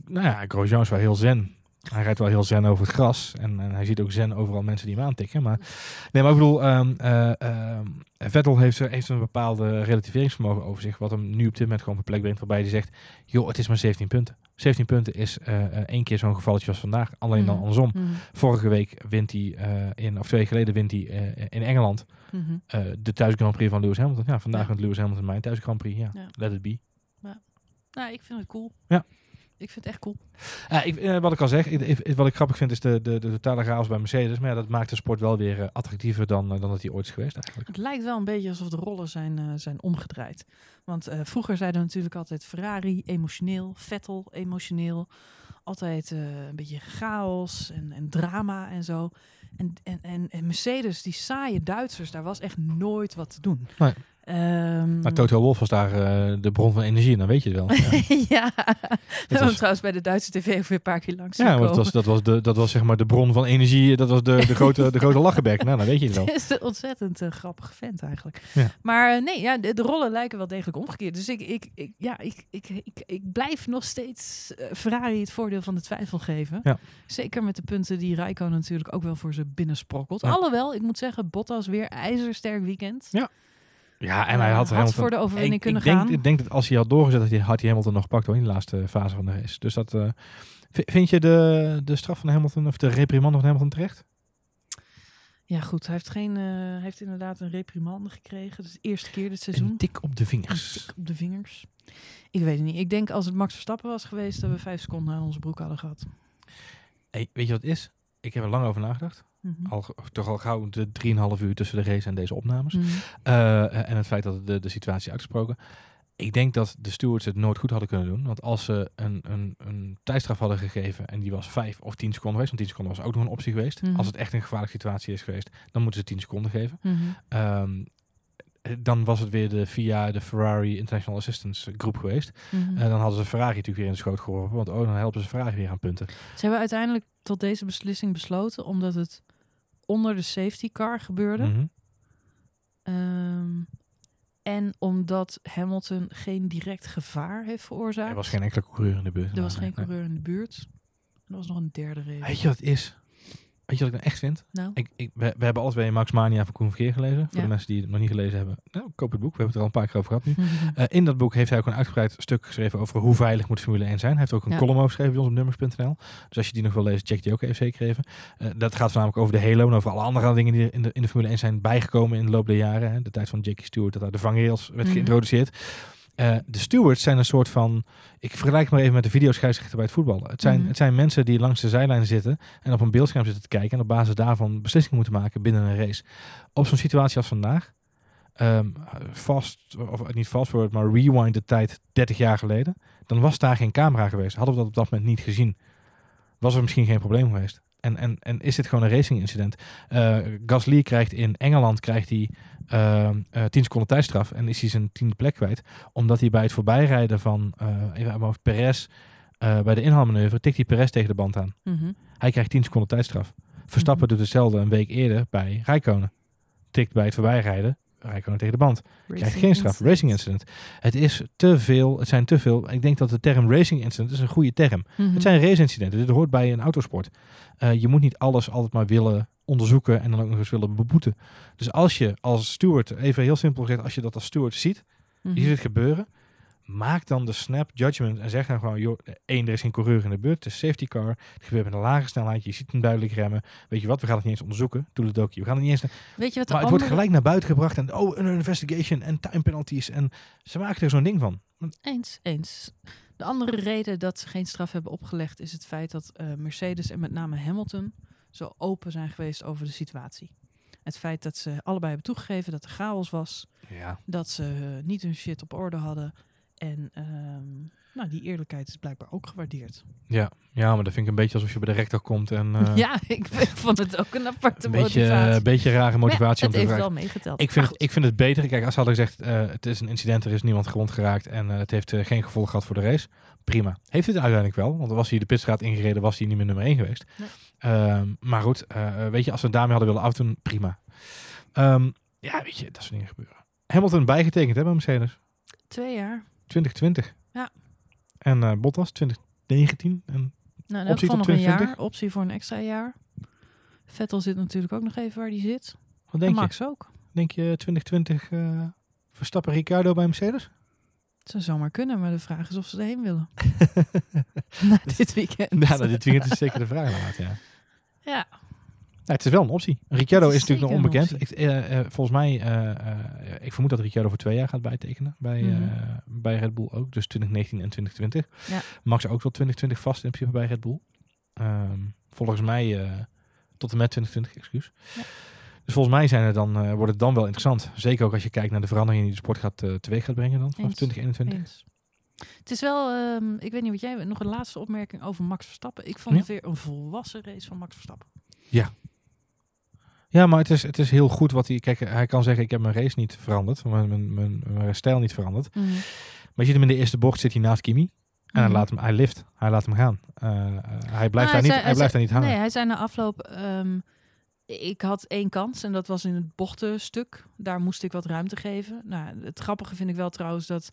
Nou ja, Grosjean is wel heel zen. Hij rijdt wel heel zen over het gras. En, en hij ziet ook zen overal mensen die hem aantikken. Maar, nee, maar ik bedoel, ehm, eh, ehm, Vettel heeft, heeft een bepaalde relativeringsvermogen over zich. Wat hem nu op dit moment gewoon op een plek brengt. Waarbij hij zegt, joh, het is maar 17 punten. 17 punten is eh, één keer zo'n gevalletje als vandaag. Alleen dan Mhm. andersom. Mhm. Vorige week wint hij, in, of twee weken geleden wint hij in Engeland Mhm. eh, de thuis Grand Prix van Lewis Hamilton. Ja, vandaag Ja. wint Lewis Hamilton mijn thuis Grand Prix. Ja, Ja. let it be. Nou, ik vind het cool. Ja. Ik vind het echt cool. Ik, eh, wat ik al zeg, ik, ik- wat ik grappig vind is de, de, de totale chaos bij Mercedes. Maar ja, dat maakt de sport wel weer eh, attractiever dan, eh, dan dat hij ooit is geweest eigenlijk. Het lijkt wel een beetje alsof de rollen zijn, zijn omgedraaid. Want vroeger zeiden we natuurlijk altijd Ferrari emotioneel, Vettel emotioneel. Altijd een beetje chaos en, en drama en zo. En, en, en, en Mercedes, die saaie Duitsers, daar was echt nooit wat te doen. Nee. Ehm, Maar Toto Wolff was daar eh, de bron van energie, en dan weet je het wel. Ja, ja, hebben hem trouwens bij de Duitse tv ook weer een paar keer langs ja dat was, dat, was de, dat was zeg maar de bron van energie. Dat was de, de, grote, de grote lachenbek. Nou, dan weet je het wel. Het is een ontzettend eh, grappige vent eigenlijk. Ja. Maar eh, nee, ja, de, de rollen lijken wel degelijk omgekeerd. Dus ik, ik, ik, ja, ik, ik, ik, ik blijf nog steeds Ferrari het voordeel van de twijfel geven. Ja. Zeker met de punten die Rijko natuurlijk ook wel voor ze binnensprokkelt. Alhoewel, ik moet zeggen, Bottas weer ijzersterk weekend. Ja, Ja, en hij Eh, had, had Hamilton- voor de overwinning ik, kunnen ik denk, gaan. Ik denk dat als hij had doorgezet, dat hij, had hij Hamilton nog gepakt hoor, in de laatste fase van de race. Dus dat... eh, vind je de, de straf van Hamilton, of de reprimande van Hamilton terecht? Ja, goed. Hij heeft, geen, eh, hij heeft inderdaad een reprimande gekregen. Dat is de eerste keer dit seizoen. Een tik op de Een vingers. tik op de vingers. Ik weet het niet. Ik denk als het Max Verstappen was geweest, dat we vijf seconden aan onze broek hadden gehad. Hey, weet je wat het is? Ik heb er lang over nagedacht. Mhm. Al, toch al gauw de 3,5 uur tussen de race en deze opnames. Mhm. Eh, en het feit dat de, de situatie uitgesproken. Ik denk dat de stewards het nooit goed hadden kunnen doen. Want als ze een, een, een tijdstraf hadden gegeven en die was 5 of 10 seconden geweest, want 10 seconden was ook nog een optie geweest. Mhm. Als het echt een gevaarlijke situatie is geweest, dan moeten ze 10 seconden geven. Ehm, eh, dan was het weer de, via de Ferrari International Assistance groep geweest. En dan hadden ze Ferrari natuurlijk weer in de schoot geworpen. Want oh, dan helpen ze Ferrari weer aan punten. Ze hebben uiteindelijk tot deze beslissing besloten, omdat het onder de safety car gebeurde. Mhm. Ehm, en omdat Hamilton geen direct gevaar heeft veroorzaakt. Er was geen enkele coureur in de buurt. Er was geen coureur in de buurt. Er was nog een derde reden. Weet je wat het is? Weet je wat ik nou echt vind? Nou, Ik, ik, we, we hebben alles bij Max Mania van Koen Verkeer gelezen. Voor Ja. de mensen die het nog niet gelezen hebben. Nou, koop het boek. We hebben het er al een paar keer over gehad nu. Eh, in dat boek heeft hij ook een uitgebreid stuk geschreven over hoe veilig moet Formule 1 zijn. Hij heeft ook een Ja. column over geschreven bij ons op nummers.nl. Dus als je die nog wil lezen, check die ook even zeker even. Eh, dat gaat voornamelijk over de Halo en over alle andere dingen die er in de, in de Formule 1 zijn bijgekomen in de loop der jaren. Hè. De tijd van Jackie Stewart, dat daar de vangrails werd Mhm. geïntroduceerd. Eh, de stewards zijn een soort van, ik vergelijk het maar even met de videoscheidsrechter bij het voetbal. Het zijn, Mhm. het zijn mensen die langs de zijlijn zitten en op een beeldscherm zitten te kijken en op basis daarvan beslissingen moeten maken binnen een race. Op zo'n situatie als vandaag, ehm fast, of niet fast forward, maar rewind de tijd 30 jaar geleden, dan was daar geen camera geweest. Hadden we dat op dat moment niet gezien, was er misschien geen probleem geweest. En, en, en is dit gewoon een racing incident? Eh Gasly krijgt in Engeland krijgt hij ehm, eh 10 seconden tijdstraf en is hij zijn tiende plek kwijt. Omdat hij bij het voorbijrijden van uh, even hoofd, Perez eh, bij de inhaalmanoeuvre tikt hij Perez tegen de band aan. Mhm. Hij krijgt 10 seconden tijdstraf. Verstappen Mhm. doet hetzelfde een week eerder bij Rijkonen. Tikt bij het voorbijrijden Rijkonen tegen de band. Krijgt geen straf. incident. Racing incident. Het is te veel. Het zijn te veel. Ik denk dat de term racing incident is een goede term. Mhm. Het zijn race incidenten. Dit hoort bij een autosport. Eh, je moet niet alles altijd maar willen onderzoeken en dan ook nog eens willen beboeten. Dus als je als steward, even heel simpel gezegd, als je dat als steward ziet, je ziet het gebeuren, maak dan de snap judgment en zeg dan gewoon, joh, één, er is geen coureur in de buurt, het is safety car, het gebeurt met een lage snelheid, je ziet hem duidelijk remmen. Weet je wat, we gaan het niet eens onderzoeken, doe het ook. We gaan het niet eens, Weet je wat de maar het wordt andere... gelijk naar buiten gebracht en oh, een investigation en time penalties en ze maken er zo'n ding van. Eens, eens. De andere reden dat ze geen straf hebben opgelegd is het feit dat eh, Mercedes en met name Hamilton zo open zijn geweest over de situatie. Het feit dat ze allebei hebben toegegeven dat er chaos was, Ja. dat ze eh, niet hun shit op orde hadden En ehm, nou, die eerlijkheid is blijkbaar ook gewaardeerd. Ja. ja, maar dat vind ik een beetje alsof je bij de rector komt en eh, ja, ik vond het ook een aparte een beetje, motivatie. een beetje rare motivatie om ja, het heeft vragen. wel meegeteld. Ik vind, het, ik vind het beter. Kijk, als ze hadden gezegd, eh, het is een incident, er is niemand gewond geraakt en eh, het heeft eh, geen gevolg gehad voor de race. Prima. Heeft het uiteindelijk wel, want was hij de pitstraat ingereden, was hij niet meer nummer 1 geweest. Nee. Ehm, maar goed, eh, weet je, als we daarmee hadden willen afdoen, prima. Ehm, ja, weet je, dat soort dingen gebeuren. Hamilton bijgetekend hè, bij Mercedes. Twee jaar. 2020. Ja. En eh Bottas 2019. En Nou, elk Optie tot nog een 2020? jaar. Optie voor een extra jaar. Vettel zit natuurlijk ook nog even waar die zit. wat En denk je? Max ook. Denk je 2020 eh, Verstappen Ricardo bij Mercedes? Het zou zomaar kunnen, maar de vraag is of ze erheen willen. Na dit weekend. Ja, nou, dit weekend is zeker de vraag inderdaad, ja. Ja. Ja, het is wel een optie. Ricciardo is, is natuurlijk nog onbekend. Ik, eh, eh, volgens mij, eh, ik vermoed dat Ricciardo voor twee jaar gaat bijtekenen bij, Mhm. bij Red Bull ook. Dus 2019 en 2020. Ja. Max ook wel 2020 vast in principe bij Red Bull. Ehm, volgens mij tot en met 2020, excuus. Ja. Dus volgens mij zijn er dan, wordt het dan wel interessant. Zeker ook als je kijkt naar de veranderingen die de sport gaat, teweeg gaat brengen dan vanaf Eens. 2021. Eens. Het is wel, ehm, ik weet niet wat jij, nog een laatste opmerking over Max Verstappen. Ik vond Ja. het weer een volwassen race van Max Verstappen. Ja, maar het is, het is heel goed wat hij... Kijk, hij kan zeggen, ik heb mijn race niet veranderd. Mijn, mijn, mijn, mijn stijl niet veranderd. Maar je ziet hem in de eerste bocht, zit hij naast Kimi. En hij, Mhm. laat hem, hij lift, hij laat hem gaan. Eh, eh, hij blijft, Nou, daar, hij niet, zei- hij blijft daar niet hangen. Nee, hij zei na afloop, ehm, ik had één kans en dat was in het bochtenstuk. Daar moest ik wat ruimte geven. Nou, het grappige vind ik wel trouwens dat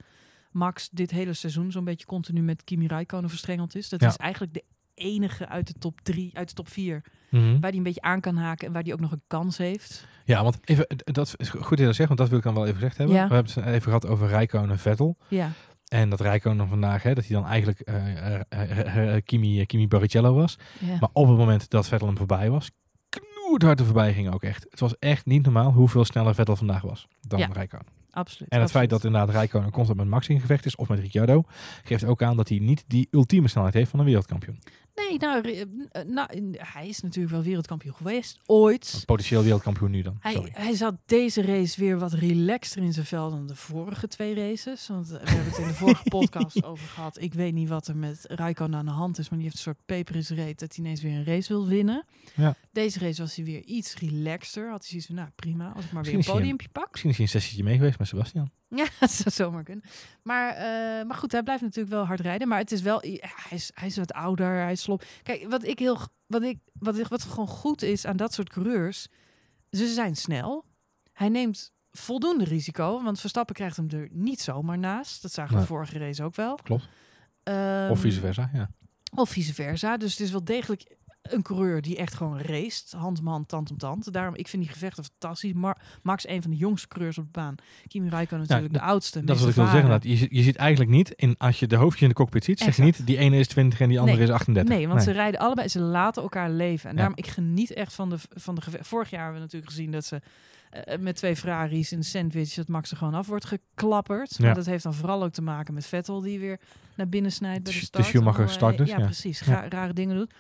Max dit hele seizoen zo'n beetje continu met Kimi Räikkönen verstrengeld is. Dat Ja. is eigenlijk de enige uit de top drie, uit de top vier, Mhm. waar hij een beetje aan kan haken en waar hij ook nog een kans heeft. Ja, want even, dat is goed dat je dat zegt, want dat wil ik dan wel even gezegd hebben. Ja. We hebben het even gehad over Rijkoon en Vettel. Ja, En dat Rijkoon vandaag, hè, dat hij dan eigenlijk eh, eh, eh, Kimi, Kimi Barrichello was. ja. Maar op het moment dat Vettel hem voorbij was, knoerd er voorbij ging ook echt. Het was echt niet normaal hoeveel sneller Vettel vandaag was dan Ja. Rijkoon. Absoluut. En het feit dat inderdaad Rijkoon constant met Max in gevecht is, of met Ricciardo, geeft ook aan dat hij niet die ultieme snelheid heeft van een wereldkampioen. Nee, nou, re- eh, nou, hij is natuurlijk wel wereldkampioen geweest, ooit. Potentieel wereldkampioen nu dan. Hij, Sorry. hij zat deze race weer wat relaxter in zijn vel dan de vorige twee races. Want we hebben het in de vorige podcast over gehad. Ik weet niet wat er met Raikkonen aan de hand is, maar die heeft een soort peper in zijn reet dat hij ineens weer een race wil winnen. Ja. Deze race was hij weer iets relaxter. Had hij zoiets van, nou prima, als ik maar weer Misschien een- podiumpje pak. Misschien is hij een sessietje mee geweest met Sebastian. Ja, dat zou zomaar kunnen. Maar, eh, maar goed, hij blijft natuurlijk wel hard rijden. Maar het is wel, hij is, hij is wat ouder, hij is slop. Kijk, wat ik heel, wat ik, wat, ik- wat gewoon goed is aan dat soort coureurs, ze zijn snel. Hij neemt voldoende risico, want Verstappen krijgt hem er niet zomaar naast. Dat zagen we vorige race ook wel. Klopt. Ehm, of vice versa, ja. Of vice versa. Dus het is wel degelijk een coureur die echt gewoon race, hand om hand, tand om tand. Daarom, ik vind die gevechten fantastisch. Maar Max, een van de jongste coureurs op de baan. Kimi Räikkönen natuurlijk dat- de oudste. Dat is wat ik wil zeggen. Dat je, ziet- je ziet eigenlijk niet, in, als je de hoofdjes in de cockpit ziet, zeg je niet, die ene is 20 en die andere Nee. is 38. Nee, want ze rijden allebei, ze laten elkaar leven. En daarom, ik geniet echt van de, van de geve- Vorig jaar hebben we natuurlijk gezien dat ze eh, met twee Ferraris in sandwich, dat Max er gewoon af wordt geklapperd. Ja. Maar dat heeft dan vooral ook te maken met Vettel, die weer naar binnen snijdt bij de De start. Schumacher Allemaal, start eh, dus, Ja, ja. precies. Ga- Rare dingen doet.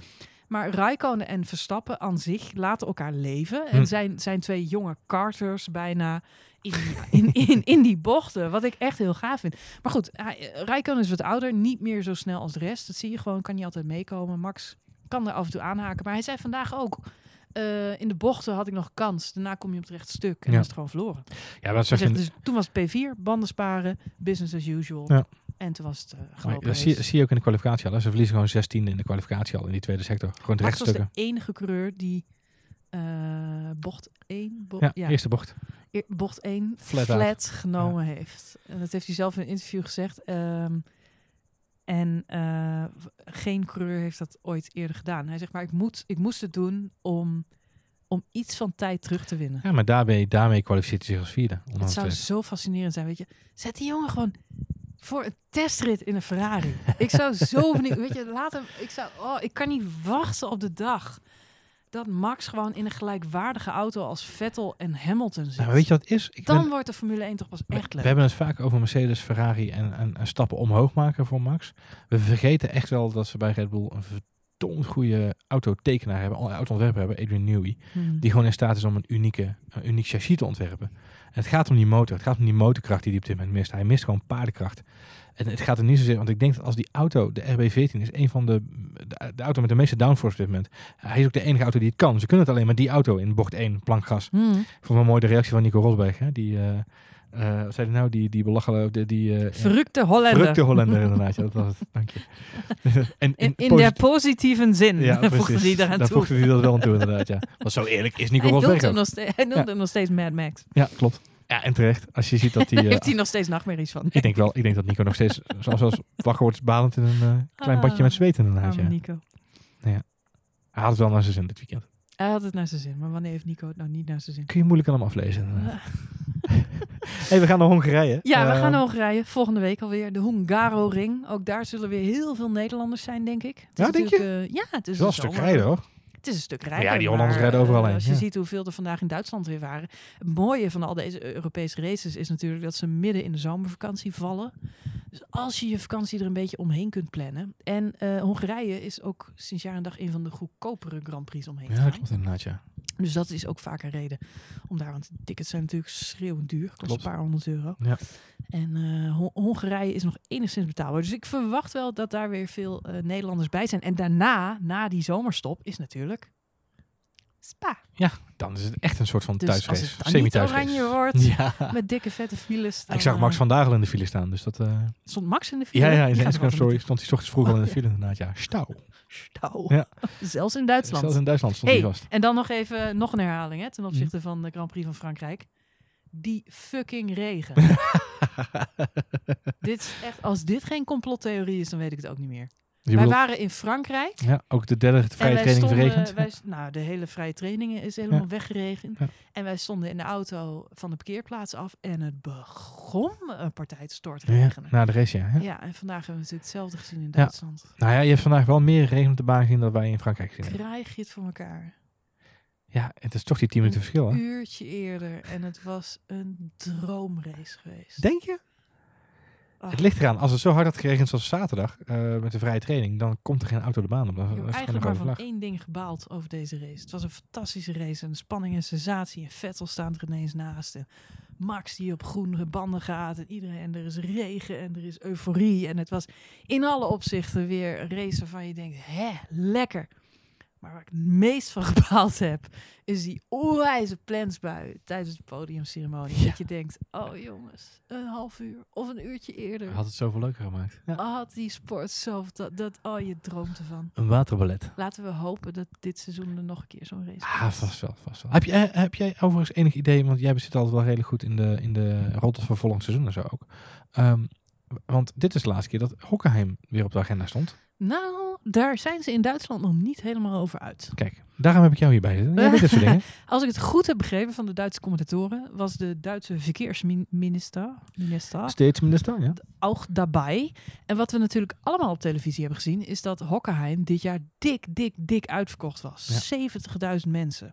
Maar Raikkonen en Verstappen aan zich laten elkaar leven. En Hm. zijn, zijn twee jonge karters bijna in, in, in, in die bochten. Wat ik echt heel gaaf vind. Maar goed, hij, Raikkonen is wat ouder. Niet meer zo snel als de rest. Dat zie je gewoon. Kan niet altijd meekomen. Max kan er af en toe aanhaken. Maar hij zei vandaag ook... eh, in de bochten had ik nog kans. Daarna kom je op het rechte stuk. En Ja. dan is het gewoon verloren. Ja, Hij zegt zegt, dus toen was het P4, banden sparen, business as usual. Ja. En toen was het uh, maar gelopen. dat zie, je- zie je ook in de kwalificatie al. hè. Ze verliezen gewoon 16 in de kwalificatie al in die tweede sector. Gewoon de Max was de enige coureur die eh, bocht 1, bo Ja, ja, eerste bocht. eer- bocht 1 Flat genomen heeft. En dat heeft hij zelf in een interview gezegd. Ehm, en eh, geen coureur heeft dat ooit eerder gedaan. Hij zegt, maar ik, moet, ik moest het doen om, om iets van tijd terug te winnen. Ja, maar daarbij, daarmee kwalificeert hij zich als vierde. Het zou zo fascinerend zijn, weet je. Zet die jongen gewoon voor een testrit in een Ferrari. ik zou zo benieuwd, weet je, laat hem, ik zou, oh, ik kan niet wachten op de dag dat Max gewoon in een gelijkwaardige auto als Vettel en Hamilton zit. Nou, weet je wat is? Ik Dan ben- wordt de Formule 1 toch pas we, echt we leuk. hebben het vaak over Mercedes, Ferrari en, en, en stappen omhoog maken voor Max. We vergeten echt wel dat ze bij Red Bull een verdomd goede autotekenaar hebben, autoontwerper hebben, Adrian Newey. Hmm. Die gewoon in staat is om een unieke, een uniek chassis te ontwerpen. En het gaat om die motor. Het gaat om die motorkracht die hij op dit moment mist. Hij mist gewoon paardenkracht. En het gaat er niet zozeer, want ik denk dat als die auto, de RB14, is een van de, de, de auto met de meeste downforce op dit moment. Hij is ook de enige auto die het kan. Ze kunnen het alleen maar die auto in bocht 1, plankgas. Hmm. Ik vond wel mooi de reactie van Nico Rosberg. Hè? Die, eh eh, wat zei hij nou? Die, die belachelijke, die, die eh, Verrukte Hollander. verrukte Hollander inderdaad. Ja, dat was het. Dank je. en, In, in posit- der positieve zin ja, voegde hij daaraan Daar toe. voegde hij dat wel aan toe inderdaad, ja. Want zo eerlijk is Nico Rosberg hij noemt Ja. hem nog steeds Mad Max. Ja, klopt. Ja, en terecht. Als je ziet dat hij... Eh, heeft hij nog steeds nachtmerries van. Ik denk wel, ik denk dat Nico nog steeds, zoals als wakker wordt, balend in een klein Ah. badje met zweet inderdaad. Ja. Nico. Hij had het wel naar zijn zin dit weekend. Hij had het naar zijn zin, maar wanneer heeft Nico het nou niet naar zijn zin? Kun je moeilijk aan hem aflezen. hey, we gaan naar Hongarije. Ja, we Eh, gaan naar Hongarije. Volgende week alweer. De Hungaro-ring. Ook daar zullen weer heel veel Nederlanders zijn, denk ik. Het Ja, denk je? eh, ja, het is wel een stuk zomer- rijden hoor. Het is een stuk rijden. Ja, die Hollanders rijden overal eh, heen, Als je ja. ziet hoeveel er vandaag in Duitsland weer waren. Het mooie van al deze Europese races is natuurlijk dat ze midden in de zomervakantie vallen. Dus als je je vakantie er een beetje omheen kunt plannen. En eh, Hongarije is ook sinds jaar en dag een van de goedkopere Grand Prix omheen Ja, dat klopt inderdaad, ja. Dus dat is ook vaak een reden om daar, want tickets zijn natuurlijk schreeuwend duur. Kost Klopt. een paar honderd euro. Ja. En eh, Hon- Hongarije is nog enigszins betaalbaar. Dus ik verwacht wel dat daar weer veel eh, Nederlanders bij zijn. En daarna, na die zomerstop, is natuurlijk Spa. Dan is het echt een soort van Dus als thuisrace. het dan niet Semi-thuisrace. oranje wordt, Ja. met dikke vette files. Ik zag Max eh, van Dagel in de file staan, dus dat... eh, Stond Max in de file? ja, ja, in zijn Instagram story stond hij 's ochtends vroeg al in de Oh, file inderdaad. Ja, stauw. Stauw. Ja. Zelfs in Duitsland. Zelfs in Duitsland stond Hey, hij vast. En dan nog even nog een herhaling hè, ten Mhm. opzichte van de Grand Prix van Frankrijk. Die fucking regen. dit is echt, als dit geen complottheorie is, dan weet ik het ook niet meer. Je wij waren in Frankrijk. ja, ook de derde en vrije wij training stonden, verregend. wij, nou, de hele vrije training is helemaal Ja. weggeregend. Ja. En wij stonden in de auto van de parkeerplaats af. En het begon een partij te stortregenen. Ja, na de race, ja. ja. en vandaag hebben we natuurlijk hetzelfde gezien in. Duitsland. Nou ja, je hebt vandaag wel meer regen op de baan gezien dan wij in Frankrijk hebben. Krijg je het voor elkaar? Ja, het is toch die 10 minuten verschil, Een hè? uurtje eerder. En het was een droomrace geweest. Denk je? Ah. Het ligt eraan. Als het zo hard had geregend zoals zaterdag, eh, met de vrije training, dan komt er geen auto de baan op. Dan eigenlijk maar van één ding gebaald over deze race. Het was een fantastische race. En spanning en sensatie. En Vettel staat er ineens naast. En Max die op groene banden gaat. En iedereen. En er is regen. En er is euforie. En het was in alle opzichten weer een race waarvan je denkt... Hè, lekker. Maar waar ik het meest van gebaald heb... is die onwijze plensbui tijdens de podiumceremonie. Dat je denkt... Oh jongens, een half uur of een uurtje eerder... Had het zoveel leuker gemaakt. Ja. had die sport zo... Dat, dat, oh, je droomt ervan. Een waterballet. Laten we hopen dat dit seizoen er nog een keer zo'n race Ah, komt. vast wel, vast wel. Heb, je, eh, heb jij overigens enig idee, want jij zit altijd wel redelijk goed in de, in de rotters van volgend seizoen en zo ook. Ehm, want dit is de laatste keer dat Hockenheim weer op de agenda stond. Nou, daar zijn ze in Duitsland nog niet helemaal over uit. Kijk, daarom heb ik jou hierbij zitten. Jij weet dit soort dingen. Als ik het goed heb begrepen van de Duitse commentatoren, was de Duitse verkeersminister, minister Steeds minister, ja. ook daarbij. En wat we natuurlijk allemaal op televisie hebben gezien, is dat Hockenheim dit jaar dik, dik, dik uitverkocht was. 70.000 mensen.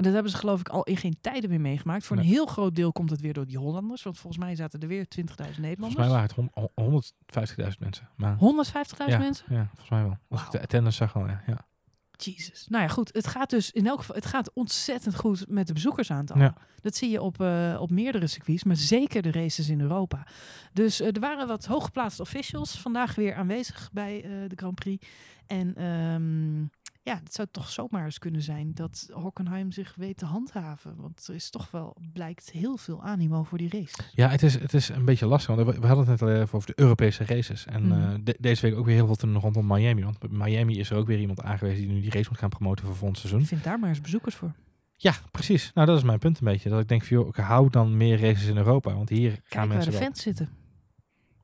En dat hebben ze geloof ik al in geen tijden meer meegemaakt. Voor een Nee. heel groot deel komt het weer door die Hollanders. Want volgens mij zaten er weer 20.000 Volgens Nederlanders. mij waren het hon- hon- 150.000 mensen. Maar, 150.000 ja, mensen? Ja, volgens mij wel. Als ik de attendance zag al, ja. ja. Jesus. Nou ja, goed. Het gaat dus in elk geval, het gaat ontzettend goed met de bezoekersaantal. Ja. Dat zie je op, eh, op meerdere circuits, maar zeker de races in Europa. Dus eh, er waren wat hooggeplaatste officials vandaag weer aanwezig bij eh, de Grand Prix. En ehm, ja, het zou toch zomaar eens kunnen zijn dat Hockenheim zich weet te handhaven. Want er is toch wel, blijkt heel veel animo voor die race. Ja, het is, het is een beetje lastig. Want we, we hadden het net al even over de Europese races. En Mhm. eh, de- deze week ook weer heel veel te doen rondom Miami. Want Miami is er ook weer iemand aangewezen die nu die race moet gaan promoten voor volgend seizoen. Vind daar maar eens bezoekers voor. Ja, precies. Nou, dat is mijn punt een beetje. Dat ik denk van, joh, ik hou dan meer races in Europa. Want hier gaan Kijk waar mensen de wel... fans zitten.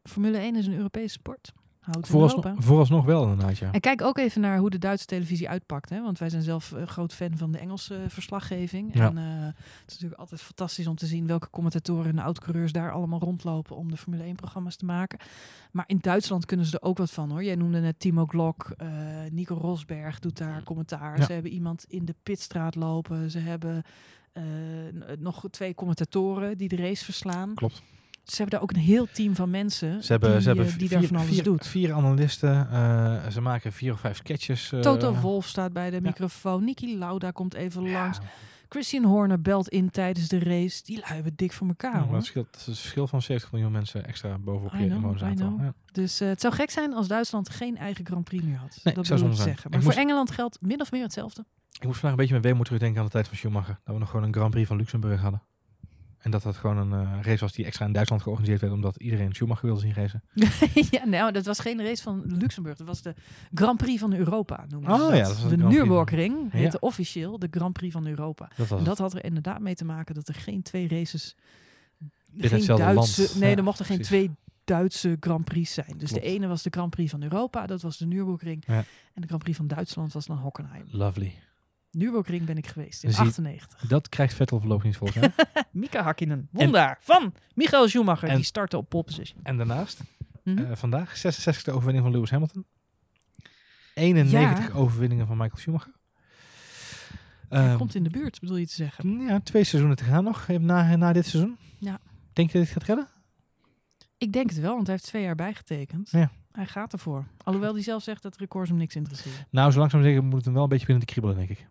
Formule 1 is een Europese sport. Houdt Vooralsnog, vooralsnog wel inderdaad, ja. En kijk ook even naar hoe de Duitse televisie uitpakt. Hè? Want wij zijn zelf een groot fan van de Engelse eh, verslaggeving. Ja. En eh, het is natuurlijk altijd fantastisch om te zien welke commentatoren en oud-coureurs daar allemaal rondlopen om de Formule 1-programma's te maken. Maar in Duitsland kunnen ze er ook wat van hoor. Jij noemde net Timo Glock, eh, Nico Rosberg doet daar commentaar. Ja. Ze hebben iemand in de pitstraat lopen. Ze hebben eh, nog twee commentatoren die de race verslaan. Klopt. Ze hebben daar ook een heel team van mensen Ze hebben, die, ze hebben eh, die vier, daar van alles vier, doet. vier analisten. eh, ze maken vier of vijf sketches. eh, Toto Wolf staat bij de ja. microfoon. Niki Lauda komt even ja, langs. Christian Horner belt in tijdens de race. Die lui hebben dik voor elkaar. ja, scheelt, het verschil van 70 miljoen mensen extra bovenop je inwonersaantal. Ja. Dus het zou gek zijn als Duitsland geen eigen Grand Prix meer had. Nee, dat zou ik zeggen. Ik Maar moest- voor Engeland geldt min of meer hetzelfde. Ik moet vandaag een beetje met weemoed terugdenken aan de tijd van Schumacher. Dat we nog gewoon een Grand Prix van Luxemburg hadden. En dat dat gewoon een eh, race was die extra in Duitsland georganiseerd werd, omdat iedereen Schumacher wilde zien racen. ja, nou, dat was geen race van Luxemburg. Dat was de Grand Prix van Europa, noemen Oh ze ja, dat. was de van- Nürburgring Ja. heette officieel de Grand Prix van Europa. Dat En dat had er inderdaad mee te maken dat er geen twee races... Geen hetzelfde Duitse, land. Nee, Ja, er mochten geen precies. twee Duitse Grand Prix zijn. Dus Klopt. de ene was de Grand Prix van Europa, dat was de Nürburgring. Ja. En de Grand Prix van Duitsland was dan Hockenheim. Lovely. Nürburgring ben ik geweest in Zie- 98. Dat krijgt Vettel voorlopig niet volgens mij. Mika Hakkinen, wondaar van Michael Schumacher. En- die startte op pole position. en daarnaast, Mhm. eh, vandaag, 66e overwinning van Lewis Hamilton. 91 Ja. overwinningen van Michael Schumacher. Hij Ehm, komt in de buurt, bedoel je te zeggen. ja, twee seizoenen te gaan nog na, na dit seizoen. Ja. Denk je dat het gaat redden? Ik denk het wel, want hij heeft twee jaar bijgetekend. Ja. Hij gaat ervoor. Alhoewel hij zelf zegt dat records hem niks interesseren. Nou, zo langzaam zeggen moet het hem wel een beetje binnen te kriebelen, denk ik.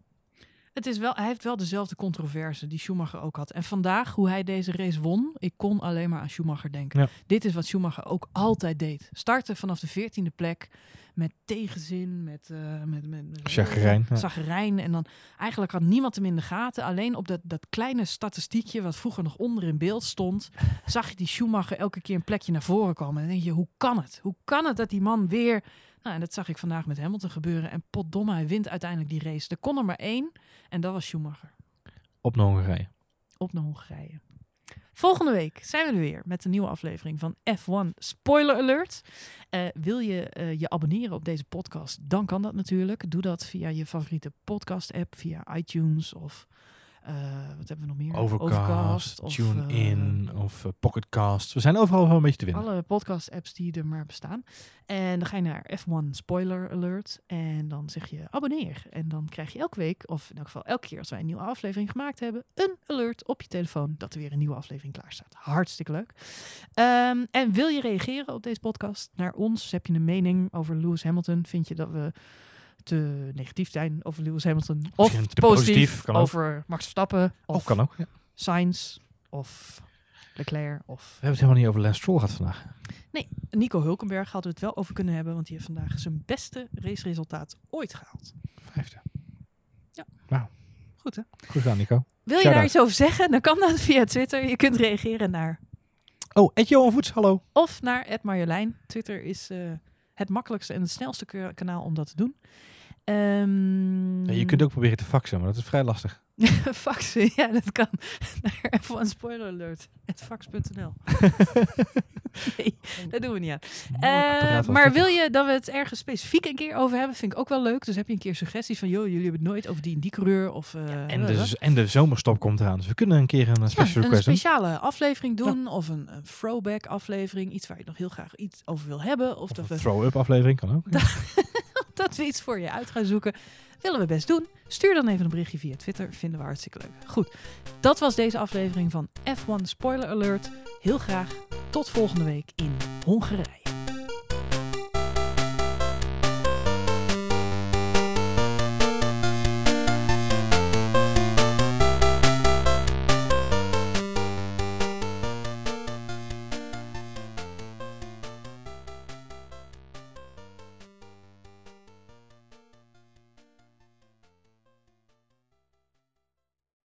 Het is wel, hij heeft wel dezelfde controverse die Schumacher ook had. En vandaag, hoe hij deze race won, ik kon alleen maar aan Schumacher denken. Ja. Dit is wat Schumacher ook altijd deed. Starten vanaf de veertiende plek met tegenzin, met, eh met, met, met Chagrijn, ja. En dan eigenlijk had niemand hem in de gaten. Alleen op dat, dat kleine statistiekje wat vroeger nog onder in beeld stond, zag je die Schumacher elke keer een plekje naar voren komen. En dan denk je, hoe kan het? Hoe kan het dat die man weer... Nou, en dat zag ik vandaag met Hamilton gebeuren. En potdomme, hij wint uiteindelijk die race. Er kon er maar één en dat was Schumacher. Op naar Hongarije. Op naar Hongarije. Volgende week zijn we er weer met een nieuwe aflevering van F1 Spoiler Alert. Eh, wil je eh, je abonneren op deze podcast? Dan kan dat natuurlijk. Doe dat via je favoriete podcast-app, via iTunes of wat hebben we nog meer? Overcast, of, TuneIn eh, of uh, Pocketcast. We zijn overal wel een beetje te winnen. alle podcast-apps die er maar bestaan. En dan ga je naar F1 Spoiler Alert. En dan zeg je abonneer. En dan krijg je elke week, of in elk geval elke keer als wij een nieuwe aflevering gemaakt hebben, een alert op je telefoon dat er weer een nieuwe aflevering klaar staat. Hartstikke leuk. Ehm, en wil je reageren op deze podcast naar ons? Heb je een mening over Lewis Hamilton? Vind je dat we te negatief zijn over Lewis Hamilton? Of positief, positief, over Max Verstappen? Of kan ook. Ja. We Sainz? Of Leclerc? Of hebben het helemaal niet over Lance Stroll gehad vandaag. Nico Hulkenberg hadden we het wel over kunnen hebben, want die heeft vandaag zijn beste raceresultaat ooit gehaald. Vijfde. Goed hè? Goed gedaan, Nico. Wil je daar iets over zeggen? Dan kan dat via Twitter. Je kunt reageren naar Oh, Ed Johan Voets, hallo. of naar Marjolein. Twitter is eh, het makkelijkste en het snelste kanaal om dat te doen. Ehm, Ja, je kunt ook proberen te faxen, maar dat is vrij lastig. faxen, ja, dat kan. Naar F1 spoiler alert. Fax.nl. nee, dat doen we niet aan. Eh, maar wil je dat we het ergens specifiek een keer over hebben? Vind ik ook wel leuk. Dus heb je een keer suggesties van, joh, jullie hebben het nooit over die en die coureur. Of, eh, En eh, de, en de zomerstop komt eraan, dus we kunnen een keer een eh, special ja, een request doen. speciale aflevering doen. Of een, een throwback aflevering. Iets waar je nog heel graag iets over wil hebben. Of, Of dat, een we, throw-up aflevering kan ook. dat we iets voor je uit gaan zoeken. Willen we best doen. Stuur dan even een berichtje via Twitter. Vinden we hartstikke leuk. Goed, dat was deze aflevering van F1 Spoiler Alert. Heel graag tot volgende week in Hongarije.